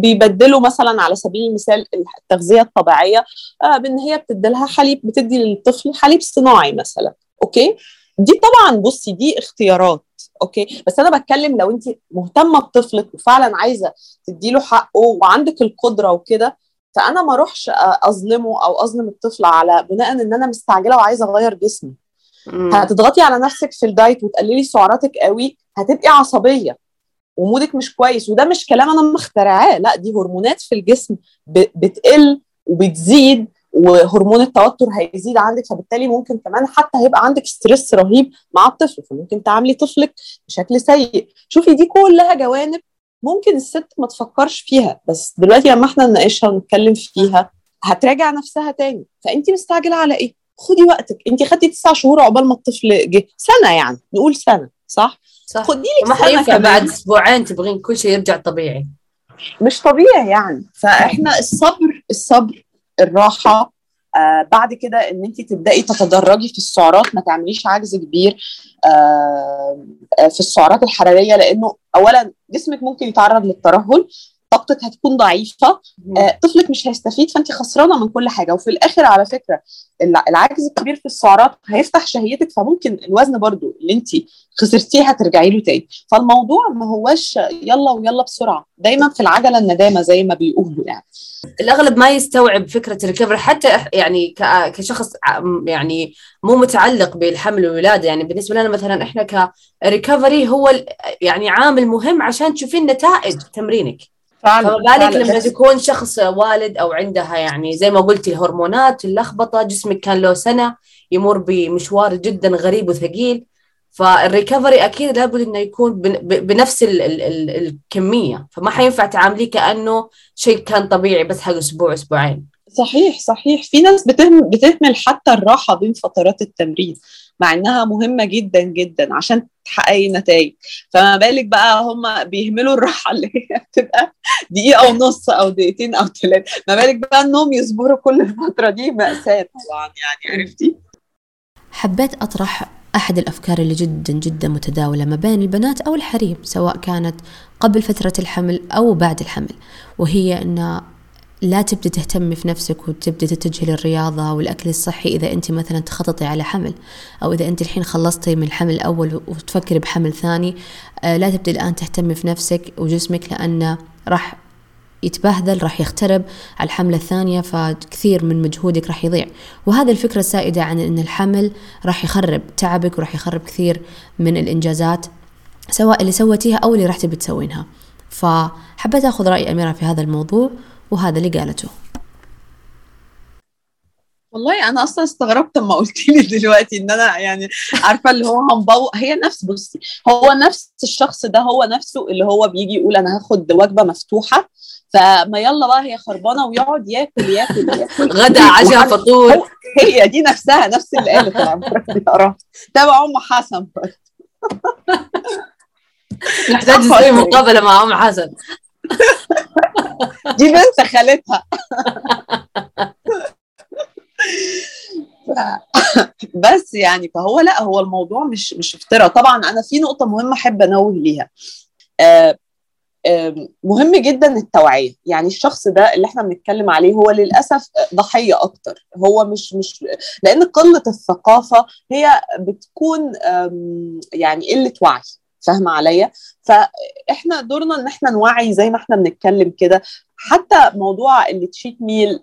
بيبدلوا مثلا على سبيل المثال التغذية الطبيعية آه بإن هي بتدي لها حليب بتدي للطفل حليب صناعي مثلا. okay؟ دي طبعا بصي دي اختيارات. okay؟ بس أنا بتكلم لو أنت مهتمة بطفلك وفعلا عايزة تديله حقه وعندك القدرة وكده فأنا ما أروحش أظلمه أو أظلم الطفل على بناء إن أنا مستعجلة وعايزة أغير جسمي. هتضغطي على نفسك في ال diet وتقللي سعراتك قوي هتبقي عصبية. و mood ك مش كويس. وده مش كلام أنا مخترعاه. لا دي هرمونات في الجسم بتقل وبتزيد وهرمون التوتر هيزيد عندك. فبالتالي ممكن كمان حتى هيبقى عندك stress رهيب مع الطفل. فممكن تعاملي طفلك بشكل سيء. شوفي دي كلها جوانب ممكن الست ما تفكرش فيها بس دلوقتي لما إحنا نناقشها ونتكلم فيها هتراجع نفسها تاني. فانت مستعجلة على إيه؟ خدي وقتك. انت خدتي تسع شهور عقبال ما الطفل جه. سنة يعني. نقول سنة صح؟ صح. خدي لك ما حينفع بعد أسبوعين تبغين كل شيء يرجع طبيعي. مش طبيعي يعني. فإحنا الصبر الصبر الراحة آه بعد كده إن انت تبدأي تتدرجي في السعرات ما تعمليش عجز كبير آه في السعرات الحرارية لأنه اولا جسمك ممكن يتعرض للترهل طاقتك هتكون ضعيفة آه طفلك مش هيستفيد فانت خسرانة من كل حاجة. وفي الآخر على فكرة العجز الكبير في السعرات هيفتح شهيتك فممكن الوزن برضو اللي انت خسرتيه هترجعي له تاني. فالموضوع ما هوش يلا ويلا بسرعة. دايما في العجلة الندامة زي ما بيقولوا يعني. الأغلب ما يستوعب فكرة الريكفري حتى يعني كشخص يعني مو متعلق بالحمل والولادة. يعني بالنسبة لنا مثلا إحنا ك recovery هو يعني عامل مهم عشان تشوفين نتائج تمرينك. فما بالك لما تكون شخص والد أو عندها يعني زي ما قلتي الهرمونات اللخبطه جسمك كان له سنة يمر بمشوار جدا غريب وثقيل فال recovery أكيد لابد إنه يكون بنفس ال ال ال الكمية. فما حينفع تعامليه كأنه شيء كان طبيعي بس حق أسبوع أسبوعين. صحيح صحيح. في ناس بتهم بتهمل حتى الراحة بين فترات التمرين. مع إنها مهمة جدا جدا عشان تحققي نتائج. فما بالك بقى هم بيهملوا الراحة اللي هي بتبقى دقيقة ونص أو دقيقتين أو ثلاثة ما بالك بقى إنهم يصبروا كل الفترة دي مأساة طبعا يعني عرفتي؟ حبيت أطرح أحد الأفكار اللي جدا جدا متداولة ما بين البنات أو الحريم سواء كانت قبل فترة الحمل أو بعد الحمل وهي أن لا تبدي تهتمي في نفسك وتبدي تتجهي للرياضة والأكل الصحي إذا أنت مثلا تخططي على حمل أو إذا أنت الحين خلصتي من الحمل الأول وتفكري بحمل ثاني آه، لا تبدي الآن تهتمي في نفسك وجسمك لأنه راح يتبهدل راح يخترب على الحملة الثانية فكثير من مجهودك راح يضيع. وهذا الفكرة السائدة عن أن الحمل راح يخرب تعبك وراح يخرب كثير من الإنجازات سواء اللي سويتيها أو اللي راح تبي تسوينها. فحبيت أخذ رأي أميرة في هذا الموضوع. وهذا اللي قالته. والله أنا أصلا استغربت لما قلت لي دلوقتي إن أنا يعني عارفة اللي هو هنبو هي نفس بصي هو نفس الشخص ده هو نفسه اللي هو بيجي يقول أنا هاخد وجبة مفتوحة فما يلا بقى هي خربانة ويقعد ياكل ياكل ياكل. غدا عشاء فطور. هي دي نفسها نفس اللي قالت تابع أم حسن. نحتاج نسوي مقابلة مع أم حسن. دي بنت خالتها. بس يعني فهو لا هو الموضوع مش مش افتراء. طبعا أنا في نقطة مهمة أحب أنوه ليها. آه مهم جدا التوعية. يعني الشخص ده اللي إحنا بنتكلم عليه هو للأسف ضحية أكتر. هو مش مش لأن قلة الثقافة هي بتكون يعني قلة وعي. فاهمة عليا؟ فإحنا دورنا إن إحنا نوعي زي ما إحنا بنتكلم كده. حتى موضوع اللي cheat meal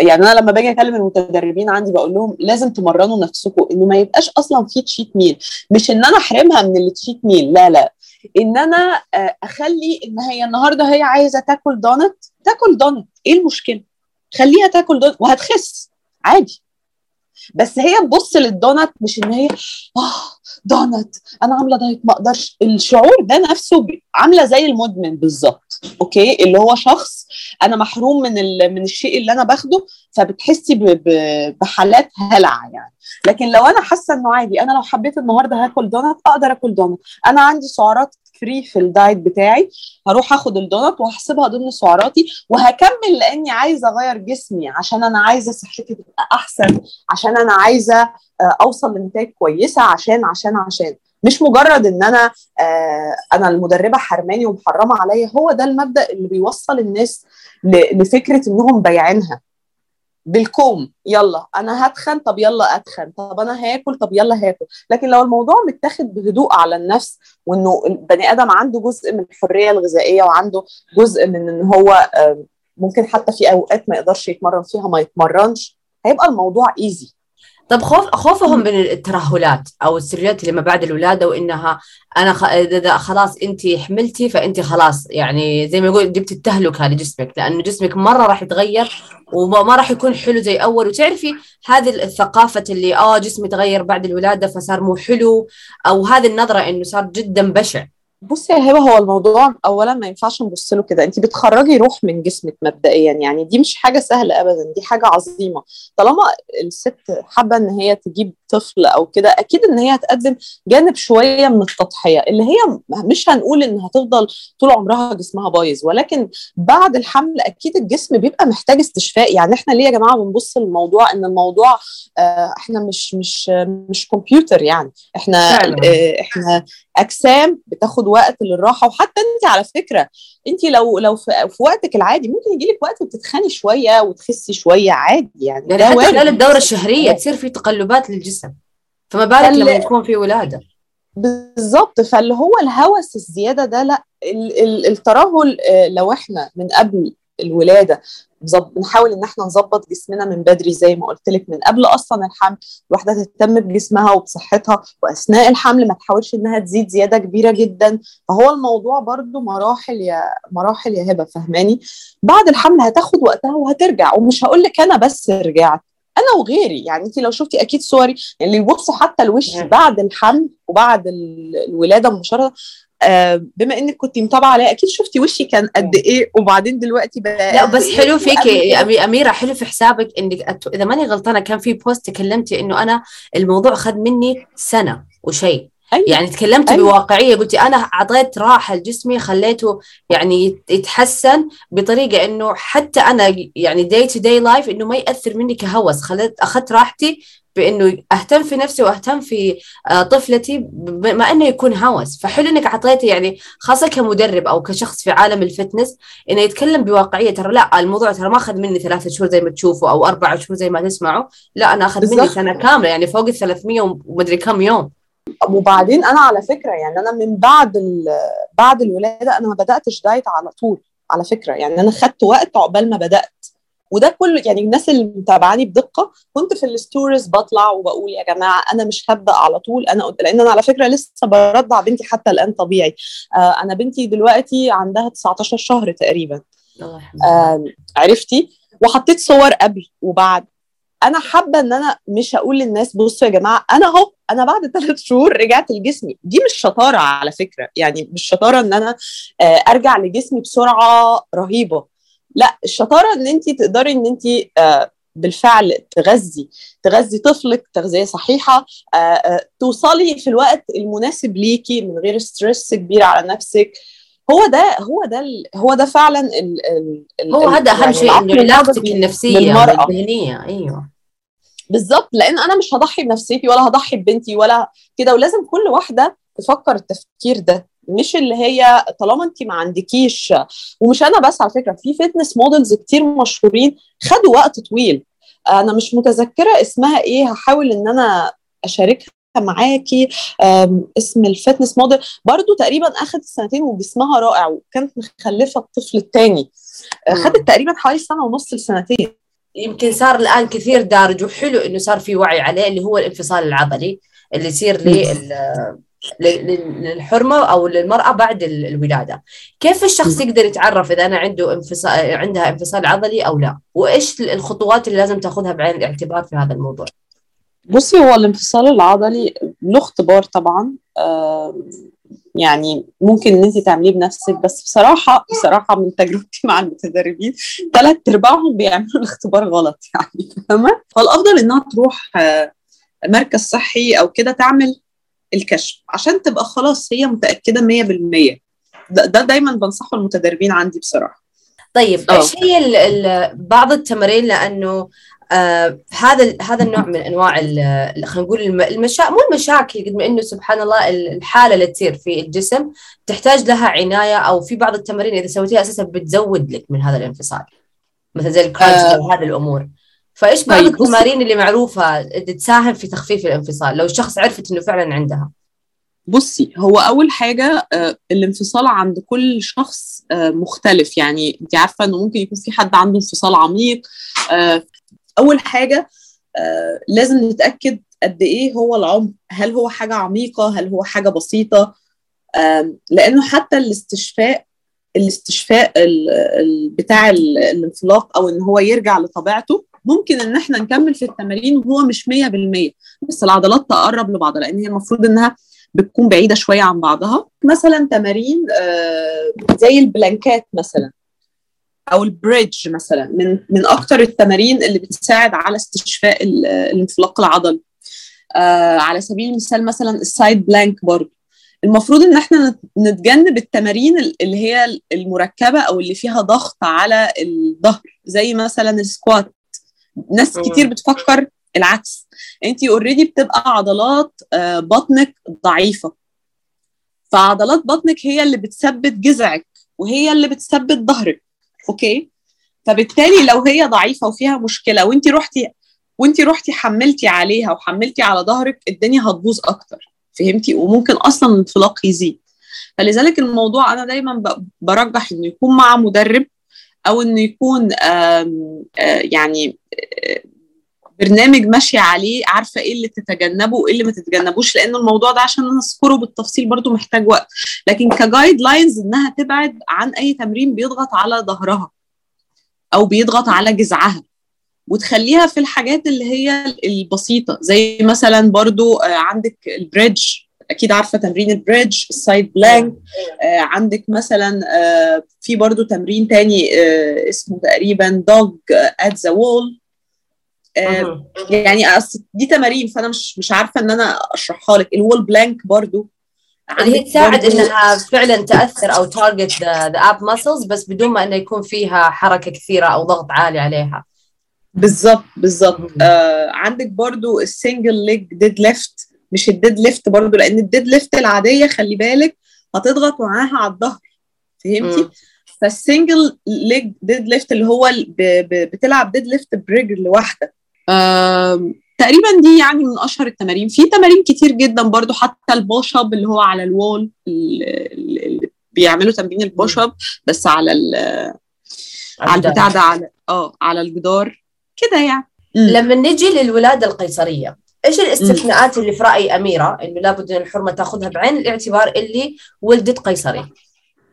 يعني أنا لما باجي أكلم المتدربين عندي بقول لهم لازم تمرنوا نفسكم إنه ما يبقاش أصلا في cheat meal مش إن أنا أحرمها من ال cheat meal لا لا. إن أنا أخلي إن هي النهارده هي عايزة تاكل دونت تاكل دونت إيه المشكلة؟ خليها تاكل دونت وهتخس. عادي. بس هي تبص للدونت مش إن هي آه دونت أنا عاملة diet ما أقدرش. الشعور ده نفسه عاملة زي المدمن بالظبط okay؟ اللي هو شخص أنا محروم من من الشيء اللي أنا باخده فبتحسي بحالات هلع يعني. لكن لو أنا حاسة إنه عادي أنا لو حبيت النهارده هاكل دونت أقدر آكل دونت أنا عندي سعرات free في ال diet بتاعي هروح آخد الدونت وهحسبها ضمن سعراتي وهكمل لأني عايزة أغير جسمي عشان أنا عايزة صحتي تبقى أحسن عشان أنا عايزة أوصل لنتائج كويسة عشان عشان عشان. مش مجرد إن أنا آه أنا المدربة حرماني ومحرمة عليا هو ده المبدأ اللي بيوصل الناس لفكرة إنهم بايعينها. بالكم يلا. أنا هتخن طب يلا أتخن. طب أنا هاكل طب يلا هاكل. لكن لو الموضوع متاخد بهدوء على النفس وإنه البني آدم عنده جزء من الحرية الغذائية وعنده جزء من إن هو ممكن حتى في أوقات ما يقدرش يتمرن فيها ما يتمرنش هيبقى الموضوع ايزي طب خوف خوفهم من الترهلات أو السلوكيات اللي ما بعد الولادة وإنها أنا. خلاص انت حملتي فانت خلاص يعني زي ما يقول جبت التهلكة لجسمك لأنه جسمك مرة راح يتغير وما راح يكون حلو زي أول وتعرفي هذه الثقافة اللي آه جسمي تغير بعد الولادة فصار مو حلو أو هذه النظرة إنه صار جدا بشع بصي يا هبة هو الموضوع اولا ما ينفعش نبص له كده. انت بتخرجي روح من جسمك مبدئيا يعني دي مش حاجة سهلة ابدا دي حاجة عظيمة. طالما الست حابة إن هي تجيب طفل أو كده أكيد إن هي هتقدم جانب شوية من التضحية. اللي هي مش هنقول إن هتفضل طول عمرها جسمها بايظ ولكن بعد الحمل أكيد الجسم بيبقى محتاج استشفاء. يعني إحنا ليه يا جماعة بنبص للموضوع؟ إن الموضوع آه إحنا مش مش مش كمبيوتر يعني. إحنا آه إحنا أجسام بتاخد وقت للراحة. وحتى انت على فكرة انت لو لو في, في وقتك العادي ممكن يجي لك وقت بتتخني شوية وتخسي شوية عادي يعني. ده حتى خلال الدورة الشهرية تصير في تقلبات للجسم فما بالك لما يكون في ولادة. بالظبط. فاللي هو الهوس الزيادة ده لا الترهل لو إحنا من قبل الولادة. بنحاول إن إحنا نظبط جسمنا من بدري زي ما قلت لك من قبل أصلا الحمل. الواحدة تهتم بجسمها وبصحتها وأثناء الحمل ما تحاولش إنها تزيد زيادة كبيرة جدا. فهو الموضوع برضو مراحل يا مراحل يا هبة فهماني بعد الحمل هتاخد وقتها وهترجع. ومش هقول لك أنا بس رجعت أنا وغيري. يعني انت لو شفتي أكيد صوري. اللي يبصوا حتى الوش بعد الحمل وبعد الولادة آه بما انك كنت متابعة عليا أكيد شفتي وشي كان قد إيه وبعدين دلوقتي بقى لا بس حلو فيك يا أميرة حلو في حسابك إنك إذا ماني غلطانة كان في بوست تكلمتي إنه أنا الموضوع أخذ مني سنة وشيء أيوة. يعني تكلمت أيوة. بواقعية قلتي أنا اعطيت راحة لجسمي خليته يعني يتحسن بطريقة إنه حتى أنا يعني day to day life إنه ما يأثر مني كهوس خليت أخذت راحتي بإنه أهتم في نفسي وأهتم في آه، طفلتي بما إنه يكون هوس. فحلو إنك اعطيتي يعني خاصة كمدرب أو كشخص في عالم ال fitness إنه يتكلم بواقعية. ترى لا الموضوع ترى ما أخذ مني ثلاثة شهور زي ما تشوفوا أو أربع شهور زي ما تسمعوا لا أنا أخذ مني سنة كاملة يعني فوق ال 300 ومدري كم يوم. وبعدين أنا على فكرة يعني أنا من بعد بعد الولادة أنا ما بدأتش diet على طول على فكرة. يعني أنا خدت وقت عقبال ما بدأت. وده كله يعني الناس اللي متابعاني بدقة كنت في ال stories بطلع وبقول يا جماعة أنا مش هبدأ على طول أنا لأن أنا على فكرة لسه برضع بنتي حتى الآن طبيعي. آه أنا بنتي دلوقتي عندها 19 شهر تقريبا. آه عرفتي؟ وحطيت صور قبل وبعد. أنا حابة إن أنا مش هقول للناس بصوا يا جماعة أنا أهو أنا بعد ثلاث شهور رجعت لجسمي. دي مش شطارة على فكرة يعني مش شطارة إن أنا آه، أرجع لجسمي بسرعة رهيبة. لا الشطارة إن انت تقدري إن انت آه، بالفعل تغذي تغذي طفلك تغذية صحيحة آه، توصلي في الوقت المناسب ليكي من غير stress كبير على نفسك. هو ده هو ده هو ده فعلا ال ال هو هذا أهم شيء إنه علاقتك النفسية الذهنيه أيوه. بالظبط لأن أنا مش هضحي بنفسيتي ولا هضحي ببنتي ولا كده ولازم كل واحدة تفكر التفكير ده. مش اللي هي طالما انت ما عندكيش ومش أنا بس على فكرة في fitness models كتير مشهورين خدوا وقت طويل. أنا مش متذكرة اسمها إيه هحاول إن أنا أشاركها معاكي. اسم الفتنس موديل برضو تقريبا اخذت سنتين وجسمها رائع وكانت مخلفة الطفل الثاني آه، خدت تقريبا حوالي سنة ونص لسنتين. يمكن صار الآن كثير دارج وحلو إنه صار في وعي عليه اللي هو الانفصال العضلي اللي يصير للحرمة أو للمرأة بعد الولادة. كيف الشخص يقدر يتعرف إذا أنا عنده انفصال عندها انفصال عضلي أو لا؟ وإيش الخطوات اللي لازم تأخذها بعين الاعتبار في هذا الموضوع؟ بصي هو الانفصال العضلي له اختبار طبعا. يعني ممكن إن انت تعمليه بنفسك بس بصراحة بصراحة من تجربتي مع المتدربين ثلاث أرباعهم بيعملوا الاختبار غلط يعني فاهمة؟ فالأفضل إنها تروح آه، مركز صحي أو كده تعمل الكشف. عشان تبقى خلاص هي متأكدة 100% ده, ده دايما بنصحه المتدربين عندي بصراحة. طيب إيش هي بعض التمارين لأنه آه هذا هذا النوع من أنواع خلينا نقول المشا... مو المشاكل قد ما إنه سبحان الله الحالة اللي تصير في الجسم تحتاج لها عناية أو في بعض التمارين إذا سويتيها أساسا بتزود لك من هذا الانفصال. مثل زي الكرانش آه. وهذه الأمور. فايش بعض طيب التمارين اللي معروفة تساهم في تخفيف الانفصال؟ لو الشخص عرفت إنه فعلا عندها. بصي هو أول حاجة آه الانفصال عند كل شخص آه مختلف. يعني انت عارفة إنه ممكن يكون في حد عنده انفصال عميق. آه أول حاجة لازم نتأكد قد إيه هو العمق هل هو حاجة عميقة؟ هل هو حاجة بسيطة؟ لأنه حتى الاستشفاء الاستشفاء بتاع الانطلاق أو إن هو يرجع لطبيعته ممكن إن إحنا نكمل في التمارين وهو مش 100% بس العضلات تقرب لبعضها لأن هي المفروض إنها بتكون بعيدة شوية عن بعضها. مثلا تمارين آه زي ال plankات مثلا أو ال bridge مثلا من من أكثر التمارين اللي بتساعد على استشفاء الانفلاق العضلي. آه على سبيل المثال مثلا ال side plank برضه المفروض إن إحنا نتجنب التمارين اللي هي المركبة أو اللي فيها ضغط على الظهر زي مثلا ال squat ناس كتير بتفكر العكس. انت already بتبقى عضلات آه، بطنك ضعيفة. فعضلات بطنك هي اللي بتثبت جذعك وهي اللي بتثبت ظهرك. okay؟ فبالتالي لو هي ضعيفة وفيها مشكلة وانت رحتي وانت رحتي حملتي عليها وحملتي على ظهرك الدنيا هتبوظ أكتر. فهمتي؟ وممكن أصلا الانفلاق يزيد. فلذلك الموضوع أنا دايما برجح إنه يكون مع مدرب أو إنه يكون آه يعني آه برنامج ماشي عليه عارفة إيه اللي تتجنبه وإيه اللي ما تتجنبوش لأن الموضوع ده عشان نذكره بالتفصيل برضو محتاج وقت. لكن ك guidelines إنها تبعد عن أي تمرين بيضغط على ظهرها أو بيضغط على جذعها. وتخليها في الحاجات اللي هي البسيطة زي مثلا برضو آه، عندك ال bridge أكيد عارفة تمرين ال bridge ال side plank. آه عندك مثلا آه في برضو تمرين تاني آه اسمه تقريبا dog at the wall يعني دي تمارين فأنا مش مش عارفة إن أنا أشرحها لك. ال wall plank برضو. اللي هي تساعد إنها فعلا تأثر أو target the ab muscles بس بدون ما إنه يكون فيها حركة كثيرة أو ضغط عالي عليها. بالظبط بالظبط. آه عندك برضو ال single leg deadlift مش ال deadlift برضو لأن ال deadlift العادية خلي بالك هتضغط معاها على الظهر فهمتي؟ فال single leg deadlift اللي هو ب... ب... بتلعب deadlift برجل واحدة آه تقريبا دي يعني من أشهر التمارين. في تمارين كتير جدا برضو حتى ال push up اللي هو على ال wall اللي بيعملوا تمرين ال push up بس على ال على البتاع. ده على آه على الجدار كده يعني. لما نجي للولادة القيصرية إيش الاستثناءات اللي في رأي أميرة؟ إنه لابد إن الحرمة تأخذها بعين الاعتبار اللي ولدت قيصري.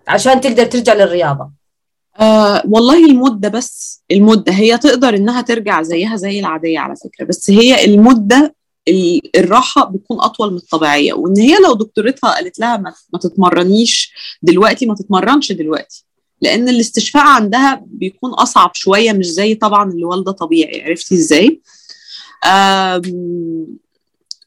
عشان تقدر ترجع للرياضة. آه والله المدة بس المدة هي تقدر إنها ترجع زيها زي العادية على فكرة بس هي المدة الراحة بتكون أطول من الطبيعية وإن هي لو دكتورتها قالت لها ما, ما تتمرنيش دلوقتي ما تتمرنش دلوقتي لأن الاستشفاء عندها بيكون أصعب شوية مش زي طبعا اللي والدة طبيعي عرفتي إزاي؟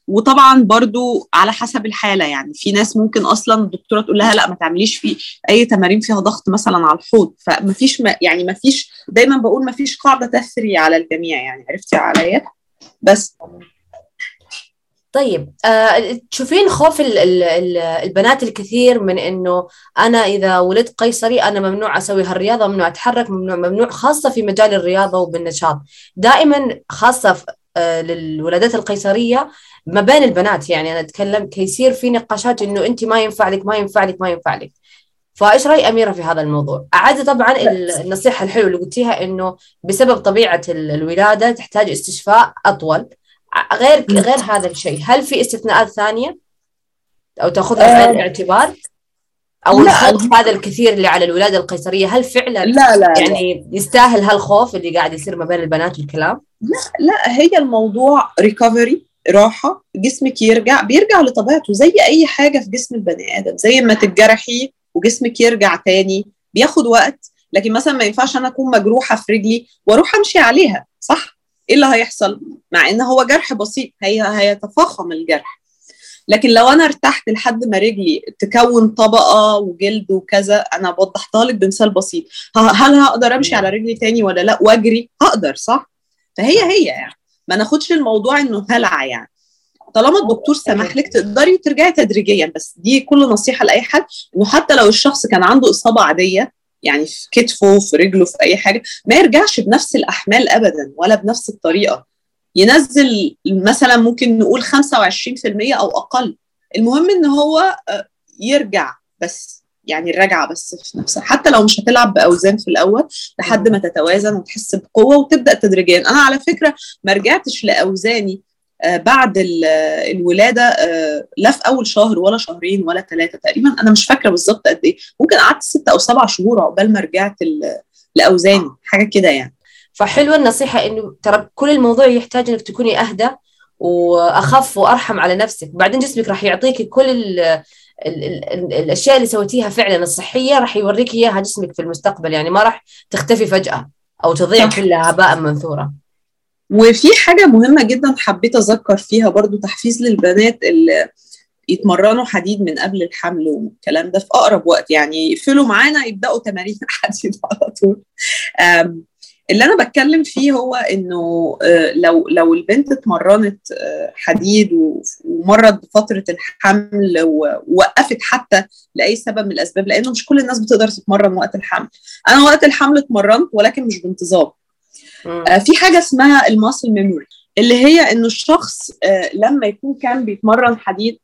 وطبعا برضو على حسب الحالة يعني. في ناس ممكن أصلا الدكتورة تقول لها لا ما تعمليش في أي تمارين فيها ضغط مثلا على الحوض. فما فيش يعني ما فيش دايما بقول ما فيش قاعدة تثري على الجميع يعني. عرفتي عليا؟ بس. طيب آه، تشوفين خوف ال ال ال البنات الكثير من إنه أنا إذا ولدت قيصري أنا ممنوع أسوي هالرياضة ممنوع أتحرك ممنوع ممنوع خاصة في مجال الرياضة وبالنشاط. دائما خاصة للولادات القيصرية ما بين البنات يعني أنا أتكلم كيصير في نقاشات إنه أنت ما ينفع لك ما ينفع لك ما ينفع لك فإيش رأي أميرة في هذا الموضوع؟ أعد طبعا النصيحة الحلوة اللي قلتيها إنه بسبب طبيعة الولادة تحتاج استشفاء أطول غير غير هذا الشيء، هل في استثناءات ثانية؟ أو تأخذها بعين آه. الاعتبار؟ أو الخوف هذا الكثير اللي على الولادة القيصرية هل فعلا لا لا يعني لا. يستاهل هالخوف اللي قاعد يصير ما بين البنات والكلام؟ لا لا هي الموضوع ريكفري راحة جسمك يرجع بيرجع لطبيعته زي أي حاجة في جسم البني آدم زي ما تتجرحي وجسمك يرجع تاني بياخد وقت. لكن مثلا ما ينفعش أنا أكون مجروحة في رجلي وأروح أمشي عليها صح؟ إيه اللي هيحصل؟ مع إن هو جرح بسيط هي هيتفاقم الجرح. لكن لو أنا ارتحت لحد ما رجلي تكون طبقة وجلد وكذا أنا وضحتها لك بمثال بسيط. هل هقدر أمشي على رجلي تاني ولا لأ؟ وأجري؟ هقدر صح؟ فهي هي يعني. ما ناخدش الموضوع إنه هلع يعني. طالما الدكتور سمح لك تقدري ترجعي تدريجيا بس دي كل نصيحة لأي حد. انه حتى لو الشخص كان عنده إصابة عادية يعني في كتفه في رجله في أي حاجة ما يرجعش بنفس الأحمال ابدا ولا بنفس الطريقة. ينزل مثلا ممكن نقول 25% أو أقل. المهم إن هو آه، يرجع بس يعني الرجعة بس في نفسها. حتى لو مش هتلعب بأوزان في الأول لحد ما تتوازن وتحس بقوة وتبدأ تدريجيا. أنا على فكرة ما رجعتش لأوزاني آه، بعد الولادة آه، لا في أول شهر ولا شهرين ولا ثلاثة تقريبا. أنا مش فاكرة بالظبط قد إيه. ممكن قعدت ست أو سبع شهور عقبال ما رجعت لأوزاني حاجة كده يعني. فحلوة النصيحة إنه ترى كل الموضوع يحتاج إنك تكوني أهدى وأخف وأرحم على نفسك. بعدين جسمك راح يعطيك كل ال ال ال الأشياء اللي سويتيها فعلا الصحية راح يوريك إياها جسمك في المستقبل. يعني ما راح تختفي فجأة أو تضيع كلها هباء منثورة. وفي حاجة مهمة جدا حبيت أذكر فيها برضو تحفيز للبنات اللي يتمرنوا حديد من قبل الحمل والكلام ده في أقرب وقت. يعني يقفلوا معانا يبدأوا تمارين حديد على طول. اللي أنا بتكلم فيه هو إنه آه، لو لو البنت اتمرنت آه، حديد ومرت بفترة الحمل ووقفت حتى لأي سبب من الأسباب لأنه مش كل الناس بتقدر تتمرن وقت الحمل. أنا وقت الحمل اتمرنت ولكن مش بانتظام. آه، في حاجة اسمها ال muscle memory اللي هي إنه الشخص لما يكون كان بيتمرن حديد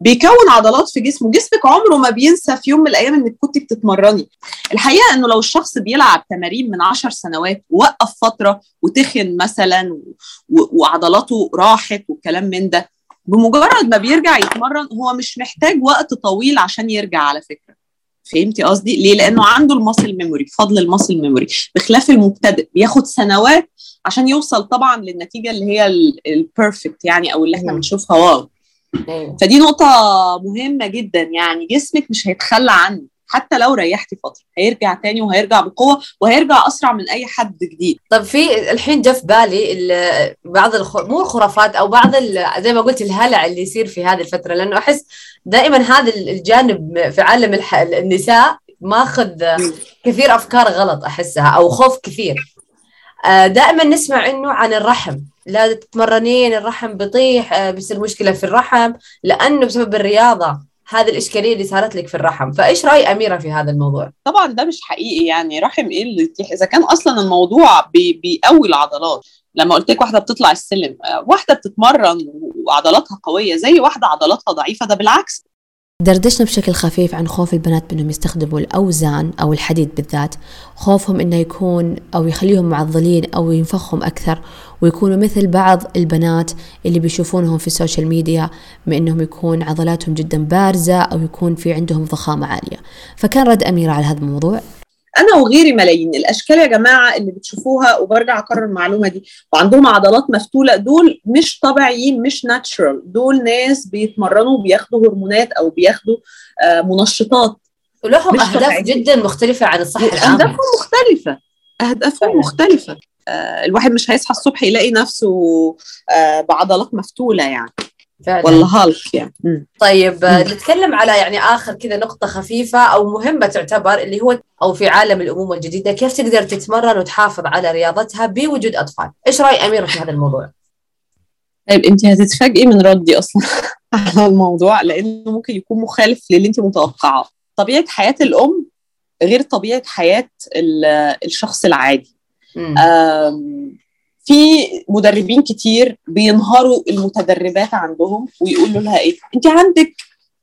بيكون عضلات في جسمه. جسمك عمره ما بينسى في يوم من الأيام إنك كنت بتتمرني. الحقيقة إنه لو الشخص بيلعب تمارين من عشر سنوات ووقف فترة وتخن مثلا وعضلاته راحت والكلام من ده بمجرد ما بيرجع يتمرن هو مش محتاج وقت طويل عشان يرجع على فكرة. فهمتي قصدي؟ ليه؟ لأنه عنده ال muscle memory فضل ال muscle memory بخلاف المبتدئ بياخد سنوات عشان يوصل طبعا للنتيجة اللي هي ال perfect يعني أو اللي إحنا بنشوفها wow. فدي نقطة مهمة جدا يعني جسمك مش هيتخلى عنه حتى لو ريحتي فترة هيرجع تاني وهيرجع بقوة وهيرجع أسرع من أي حد جديد. طب في الحين جاء في بالي بعض الخ... مو الخرافات أو بعض زي ما قلت الهلع اللي يصير في هذه الفترة لأنه أحس دائما هذا الجانب في عالم الح... النساء ماخذ كثير أفكار غلط أحسها أو خوف كثير. آه، دائما نسمع إنه عن الرحم. لا تتمرنين الرحم بيطيح آه، بيصير مشكلة في الرحم لأنه بسبب الرياضة هذه الإشكالية اللي صارت لك في الرحم. فإيش رأي أميرة في هذا الموضوع؟ طبعا ده مش حقيقي يعني رحم إيه اللي يطيح؟ إذا كان أصلا الموضوع بي بيقوي العضلات. لما قلت لك واحدة بتطلع السلم واحدة بتتمرن وعضلاتها قوية زي واحدة عضلاتها ضعيفة ده بالعكس. دردشنا بشكل خفيف عن خوف البنات بأنهم يستخدموا الأوزان أو الحديد بالذات. خوفهم أنه يكون أو يخليهم معضلين أو ينفخهم أكثر ويكونوا مثل بعض البنات اللي بيشوفونهم في ال social media من أنهم يكون عضلاتهم جدا بارزة أو يكون في عندهم ضخامة عالية. فكان رد أميرة على هذا الموضوع. أنا وغيري ملايين. الأشكال يا جماعة اللي بتشوفوها وبرجع أكرر المعلومة دي وعندهم عضلات مفتولة دول مش طبيعيين مش natural دول ناس بيتمرنوا بياخدوا هرمونات أو بياخدوا آه منشطات. ولهم أهداف جدا مختلفة عن الصحة العامة. أهدافهم مختلفة. أهدافهم مختلفة. آه الواحد مش هيصحى الصبح يلاقي نفسه آه بعضلات مفتولة يعني. فعلا. والله هالك يعني. طيب مم. نتكلم على يعني آخر كذا نقطة خفيفة أو مهمة تعتبر اللي هو أو في عالم الأمومة الجديدة كيف تقدر تتمرن وتحافظ على رياضتها بوجود أطفال؟ إيش رأي اميره في هذا الموضوع؟ طيب أنت هتتفاجئي من ردي أصلا على الموضوع لأنه ممكن يكون مخالف للي أنت متوقعاه. طبيعة حياة الأم غير طبيعة حياة الشخص العادي. في مدربين كتير بينهاروا المتدربات عندهم ويقولوا لها إيه؟ أنت عندك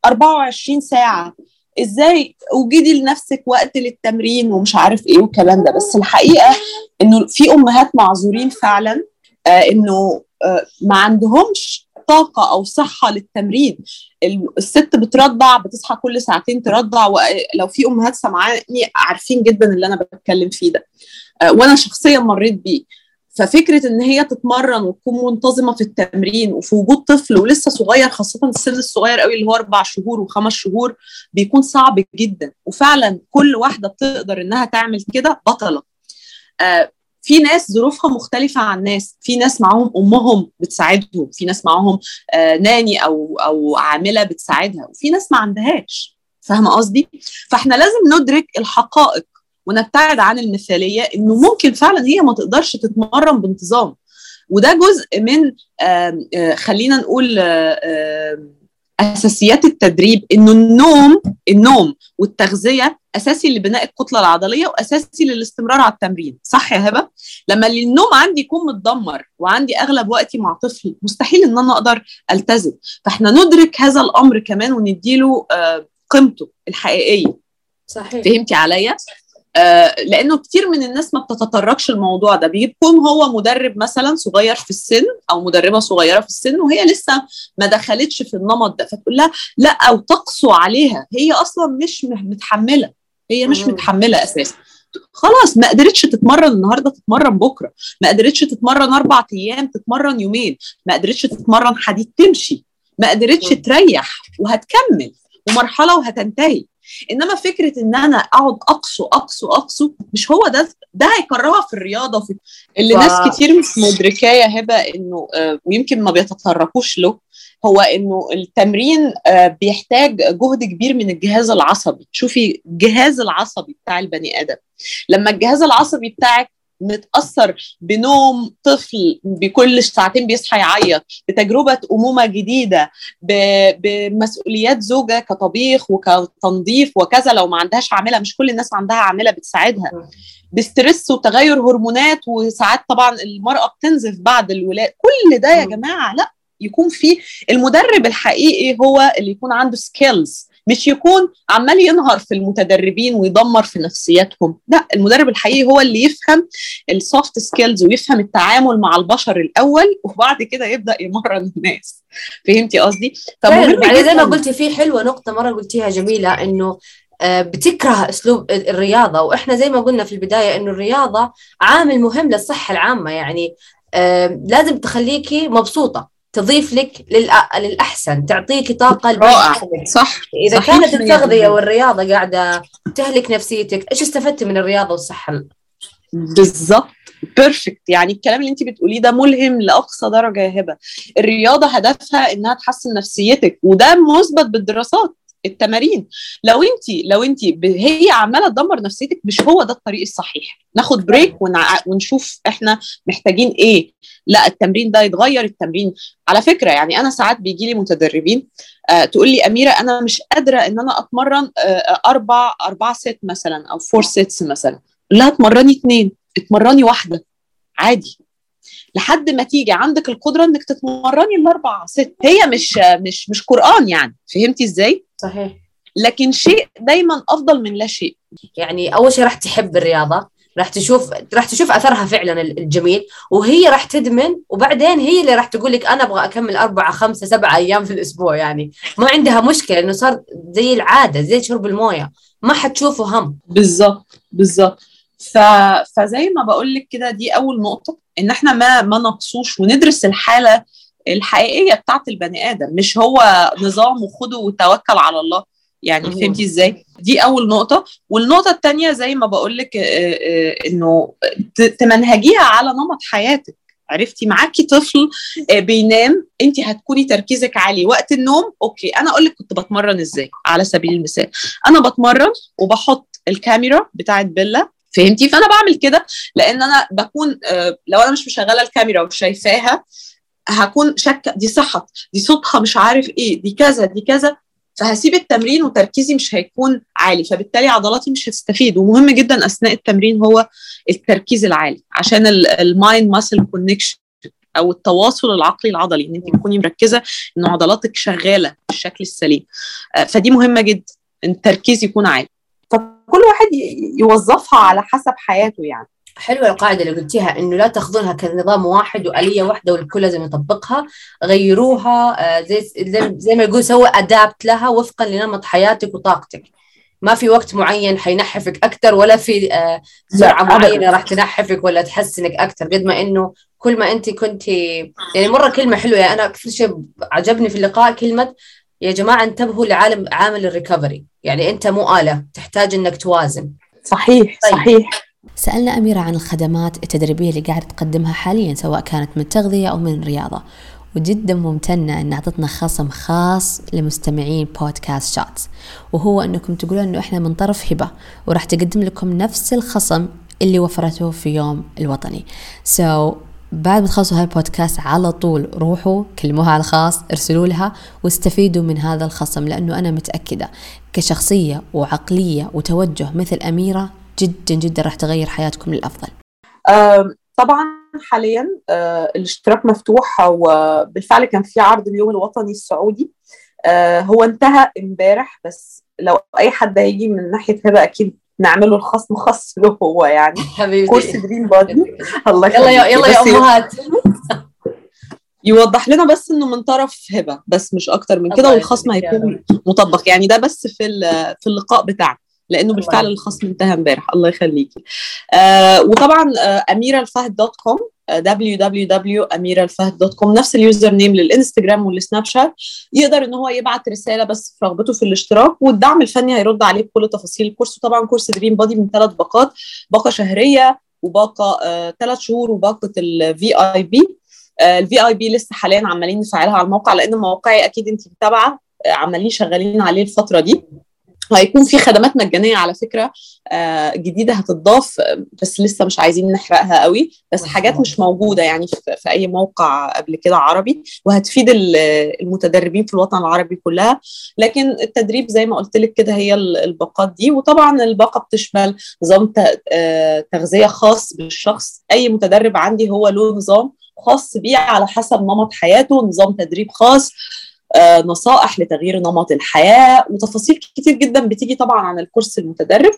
24 ساعة. إزاي؟ وجدي لنفسك وقت للتمرين ومش عارف إيه والكلام ده. بس الحقيقة إنه في أمهات معذورين فعلا آه إنه آه ما عندهمش طاقة أو صحة للتمرين. الست بترضع بتصحى كل ساعتين ترضع ولو في أمهات سمعاني عارفين جدا اللي أنا بتكلم فيه ده. آه وأنا شخصيا مريت بيه. ففكرة إن هي تتمرن وتكون منتظمة في التمرين وفي وجود طفل ولسه صغير خاصة السن الصغير قوي اللي هو أربع شهور وخمس شهور بيكون صعب جدا. وفعلا كل واحدة بتقدر إنها تعمل كده بطلة. آه في ناس ظروفها مختلفة عن ناس. في ناس معاهم أمهم بتساعدهم في ناس معاهم آه ناني أو أو عاملة بتساعدها وفي ناس ما عندهاش. فاهمة قصدي؟ فإحنا لازم ندرك الحقائق ونبتعد عن المثالية إنه ممكن فعلا هي ما تقدرش تتمرن بانتظام. وده جزء من خلينا نقول أساسيات التدريب إنه النوم النوم والتغذية أساسي لبناء الكتلة العضلية وأساسي للاستمرار على التمرين. صح يا هبة؟ لما النوم عندي يكون متدمر وعندي أغلب وقتي مع طفل مستحيل إن أنا أقدر ألتزم. فإحنا ندرك هذا الأمر كمان ونديله قيمته الحقيقية. صحيح. فهمتي عليا؟ لأنه كتير من الناس ما بتتطرقش الموضوع ده. بيكون هو مدرب مثلا صغير في السن أو مدربة صغيرة في السن وهي لسه ما دخلتش في النمط ده. فتقول لها لا أو تقسو عليها. هي أصلا مش متحملة. هي مش متحملة أساسا. خلاص ما قدرتش تتمرن النهارده تتمرن بكرة. ما قدرتش تتمرن أربع أيام تتمرن يومين. ما قدرتش تتمرن حديد تمشي. ما قدرتش تريح وهتكمل ومرحلة وهتنتهي. إنما فكرة إن أنا أقعد أقصو أقصو أقصو مش هو ده ده هيكرهها في الرياضة في اللي ف... ناس كتير مش مدركاه يا هبة إنه آه ويمكن ما بيتطرقوش له هو إنه التمرين آه بيحتاج جهد كبير من الجهاز العصبي. شوفي الجهاز العصبي بتاع البني آدم. لما الجهاز العصبي بتاعك متأثر بنوم طفل بكل ساعتين بيصحى يعيط بتجربة أمومة جديدة بمسؤوليات زوجة كطبيخ وكتنظيف وكذا لو ما عندهاش عاملة مش كل الناس عندها عاملة بتساعدها. بسترس وتغير هرمونات وساعات طبعا المرأة بتنزف بعد الولاده كل ده يا جماعة لا يكون في المدرب الحقيقي هو اللي يكون عنده سكيلز مش يكون عمال ينهر في المتدربين ويدمر في نفسياتهم. لا المدرب الحقيقي هو اللي يفهم ال soft skills ويفهم التعامل مع البشر الأول وبعد كده يبدأ يمرن الناس. فهمتي قصدي؟ فمهم يعني زي ما قلتي في حلوة نقطة مرة قلتيها جميلة إنه بتكره أسلوب الرياضة. وإحنا زي ما قلنا في البداية إنه الرياضة عامل مهم للصحة العامة. يعني لازم تخليكي مبسوطة. تضيف لك للأحسن تعطيك طاقة صح. إذا صحيح كانت التغذية والرياضة قاعدة تهلك نفسيتك إيش استفدت من الرياضة والصحة؟ بالضبط perfect يعني الكلام اللي انت بتقوليه ده ملهم لأقصى درجة يا هبة. الرياضة هدفها إنها تحسن نفسيتك وده مثبت بالدراسات. التمارين. لو انت لو انت هي عمالة تدمر نفسيتك مش هو ده الطريق الصحيح. ناخد break ونع... ونشوف إحنا محتاجين إيه. لا التمرين ده يتغير التمرين على فكرة يعني أنا ساعات بيجي لي متدربين آه تقول لي أميرة أنا مش قادرة إن أنا أتمرن آه أربع أربع ست مثلا أو four sets مثلا. لا اتمرني اثنين اتمرني واحدة. عادي. لحد ما تيجي عندك القدرة إنك تتمرني الأربع ست. هي مش مش مش قرآن يعني. فهمتي إزاي؟ صحيح. لكن شيء دايما أفضل من لا شيء. يعني أول شيء راح تحب الرياضة راح تشوف راح تشوف أثرها فعلا الجميل وهي راح تدمن وبعدين هي اللي راح تقول لك أنا أبغى أكمل أربعة خمسة سبعة أيام في الأسبوع يعني. ما عندها مشكلة إنه صار زي العادة زي شرب الموية. ما حتشوفه هم. بالظبط بالظبط ف... فزي ما بقول لك كده دي أول نقطة. إن إحنا ما ما نقصوش وندرس الحالة الحقيقية بتاعت البني آدم مش هو نظام وخده وتوكل على الله. يعني فهمتي إزاي؟ دي أول نقطة. والنقطة الثانية زي ما بقول لك إنه تمنهجيها على نمط حياتك. عرفتي؟ معاكي طفل بينام انت هتكوني تركيزك عالي. وقت النوم أوكي أنا أقول لك كنت بتمرن إزاي على سبيل المثال. أنا بتمرن وبحط الكاميرا بتاعت بيلا فهمتي؟ فأنا بعمل كده لأن أنا بكون لو أنا مش مشغلة الكاميرا وشايفاها هكون شاكة دي صحت دي صوتها مش عارف إيه دي كذا دي كذا فهسيب التمرين وتركيزي مش هيكون عالي فبالتالي عضلاتي مش هتستفيد. ومهم جدا أثناء التمرين هو التركيز العالي عشان ال mind muscle connection أو التواصل العقلي العضلي إن انت تكوني مركزة إن عضلاتك شغالة بالشكل السليم. فدي مهمة جدا إن التركيز يكون عالي. فكل واحد يوظفها على حسب حياته يعني. حلوة القاعدة اللي قلتيها إنه لا تاخذونها كنظام واحد وآلية واحدة والكل لازم يطبقها غيروها زي زي ما يقول سووا adapt لها وفقا لنمط حياتك وطاقتك. ما في وقت معين حينحفك أكثر ولا في سرعة معينة راح تنحفك ولا تحسنك أكثر قد ما إنه كل ما أنت كنت يعني مرة كلمة حلوة يعني أنا أكثر شيء عجبني في اللقاء كلمة يا جماعة انتبهوا لعالم عامل الريكفري يعني أنت مو آلة تحتاج إنك توازن. صحيح طيب. صحيح. سألنا أميرة عن الخدمات التدريبية اللي قاعدة تقدمها حاليا سواء كانت من التغذية أو من الرياضة. وجدا ممتنة أن أعطتنا خصم خاص لمستمعين بودكاست شاتس وهو أنكم تقولون أنه إحنا من طرف هبة وراح تقدم لكم نفس الخصم اللي وفرته في يوم الوطني. So بعد ما تخلصوا هالبودكاست على طول روحوا كلموها على الخاص ارسلوا لها واستفيدوا من هذا الخصم لأنه أنا متأكدة كشخصية وعقلية وتوجه مثل أميرة جدا جدا راح تغير حياتكم للأفضل. طبعا حاليا الاشتراك مفتوح وبالفعل كان في عرض اليوم الوطني السعودي. هو انتهى امبارح بس لو أي حد هيجي من ناحية هبه أكيد نعمله الخصم خاص له هو يعني. حبيبتي. كورس Dream Body. الله يلا يا يلا يا أمهات. يوضح لنا بس إنه من طرف هبة بس مش أكتر من كده والخصم هيكون مطبق. يعني ده بس في في اللقاء بتاعنا لأنه بالفعل الخصم انتهى امبارح. الله يخليكي. آه وطبعا آه أميرة الفهد dot com www.amiralfahd.com نفس ال username للإنستجرام والسناب شات. يقدر إن هو يبعت رسالة بس في رغبته في الاشتراك والدعم الفني هيرد عليه بكل تفاصيل. الكورس وطبعا كورس Dream Body من ثلاث باقات باقة شهرية وباقة ثلاث آه شهور وباقة ال VIP ال VIP لسه حاليا عمالين نفعلها على الموقع لأن موقعي أكيد انت متابعة عمالين شغالين عليه الفترة دي. وهيكون في خدمات مجانية على فكرة آه جديدة هتضاف بس لسه مش عايزين نحرقها قوي بس حاجات مش موجودة يعني في, أي موقع قبل كده عربي وهتفيد المتدربين في الوطن العربي كلها. لكن التدريب زي ما قلت لك كده هي الباقات دي وطبعا الباقة بتشمل نظام تغذية خاص بالشخص. أي متدرب عندي هو له نظام خاص بيه على حسب نمط حياته نظام تدريب خاص. آه، نصائح لتغيير نمط الحياة وتفاصيل كتير جدا بتيجي طبعا عن الكورس المتدرب.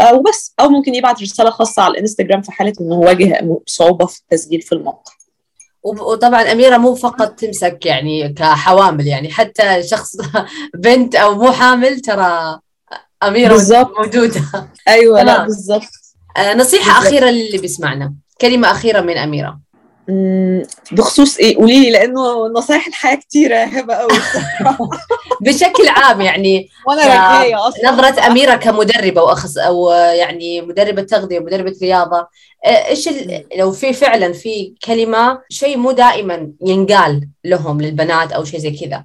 آه، وبس. أو ممكن يبعت رسالة خاصة على الإنستجرام في حالة أنه واجه صعوبة في التسجيل في الموقع. وطبعا أميرة مو فقط تمسك يعني كحوامل يعني حتى شخص بنت أو مو حامل ترى أميرة بالزبط. موجودة. أيوة لا بالضبط. آه نصيحة بالزبط. أخيرة للي بيسمعنا. كلمة أخيرة من أميرة. بخصوص إيه؟ قولي لي لأنه نصايح الحياة كتيرة هبة قوي بشكل عام يعني وأنا رجايه أصلا. نظرة أميرة كمدربة واخص أو يعني مدربة تغذية ومدربه رياضة إيش لو في فعلا في كلمة شيء مو دائما ينقال لهم للبنات أو شيء زي كذا.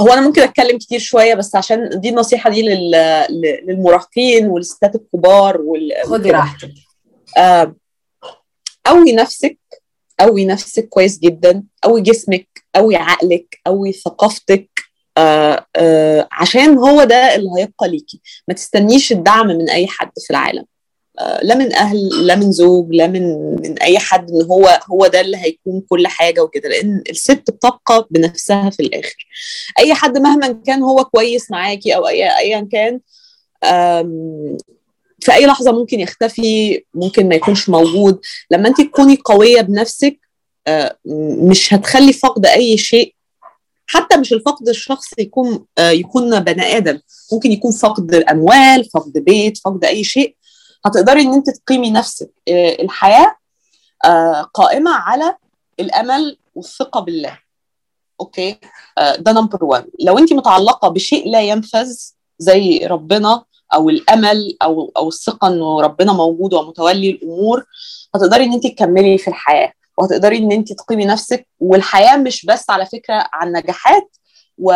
هو أنا ممكن أتكلم كتير شوية بس عشان دي النصيحة دي لل... للمراهقين والستات الكبار وال... خدي راحتك. آه، قوي نفسك قوي نفسك كويس جدا قوي جسمك قوي عقلك قوي ثقافتك. آه آه عشان هو ده اللي هيبقى ليكي. ما تستنيش الدعم من أي حد في العالم. آه لا من أهل لا من زوج لا من من أي حد إن هو هو ده اللي هيكون كل حاجة وكده. لأن الست بتبقى بنفسها في الآخر. أي حد مهما كان هو كويس معاكي أو أي ايا كان في أي لحظة ممكن يختفي ممكن ما يكونش موجود. لما انت تكوني قوية بنفسك مش هتخلي فقد أي شيء. حتى مش الفقد الشخص يكون يكون بني آدم. ممكن يكون فقد أموال فقد بيت فقد أي شيء. هتقدري إن انت تقيمي نفسك. الحياة قائمة على الأمل والثقة بالله. أوكي؟ ده number 1 لو انت متعلقة بشيء لا ينفذ زي ربنا أو الأمل أو أو الثقة إنه ربنا موجود ومتولي الأمور هتقدري إن انت تكملي في الحياة وهتقدري إن انت تقيمي نفسك والحياة مش بس على فكرة عن نجاحات و...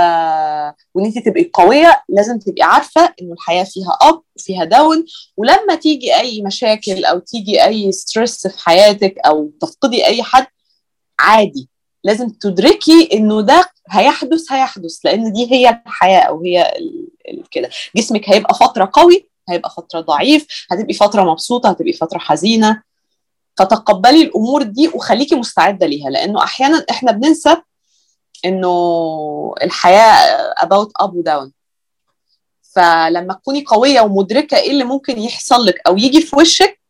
وإن انت تبقي قوية لازم تبقي عارفة إنه الحياة فيها up وفيها down ولما تيجي أي مشاكل أو تيجي أي stress في حياتك أو تفقدي أي حد عادي. لازم تدركي إنه ده هيحدث هيحدث لأن دي هي الحياة أو هي كده. جسمك هيبقى فترة قوي هيبقى فترة ضعيف هتبقي فترة مبسوطة هتبقي فترة حزينة. فتقبلي الأمور دي وخليكي مستعدة ليها لأنه أحيانا إحنا بننسى إنه الحياة about up وداون فلما تكوني قوية ومدركة إيه اللي ممكن يحصل لك أو يجي في وشك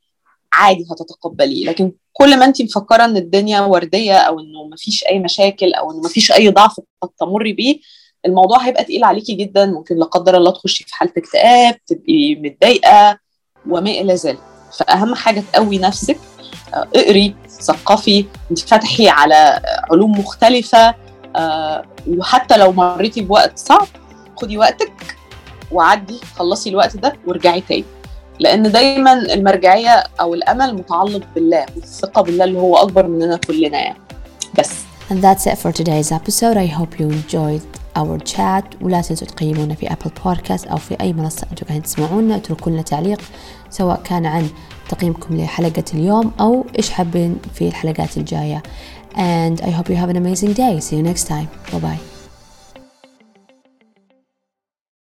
عادي هتتقبليه. لكن كل ما انت مفكرة إن الدنيا وردية أو إنه مفيش أي مشاكل أو إنه مفيش أي ضعف قد تمري بيه الموضوع هيبقى تقيل عليكي جدا ممكن لا قدر الله تخشي في حالة اكتئاب تبقي متضايقة وما إلى ذلك. فأهم حاجة تقوي نفسك اقري ثقفي انفتحي على علوم مختلفة وحتى لو مريتي بوقت صعب خدي وقتك وعدي خلصي الوقت ده وارجعي تاني. لأن دايما المرجعية أو الأمل متعلق بالله والثقة بالله اللي هو أكبر مننا كلنا يعني. بس. And that's it for today's episode. I hope you enjoyed our chat ولا تنسوا تقيمونا في أبل بودكاست أو في أي منصة أنتم قاعدين تسمعونا اتركوا لنا تعليق سواء كان عن تقييمكم لحلقة اليوم أو إيش حابين في الحلقات الجاية. And I hope you have an amazing day. See you next time. Bye bye.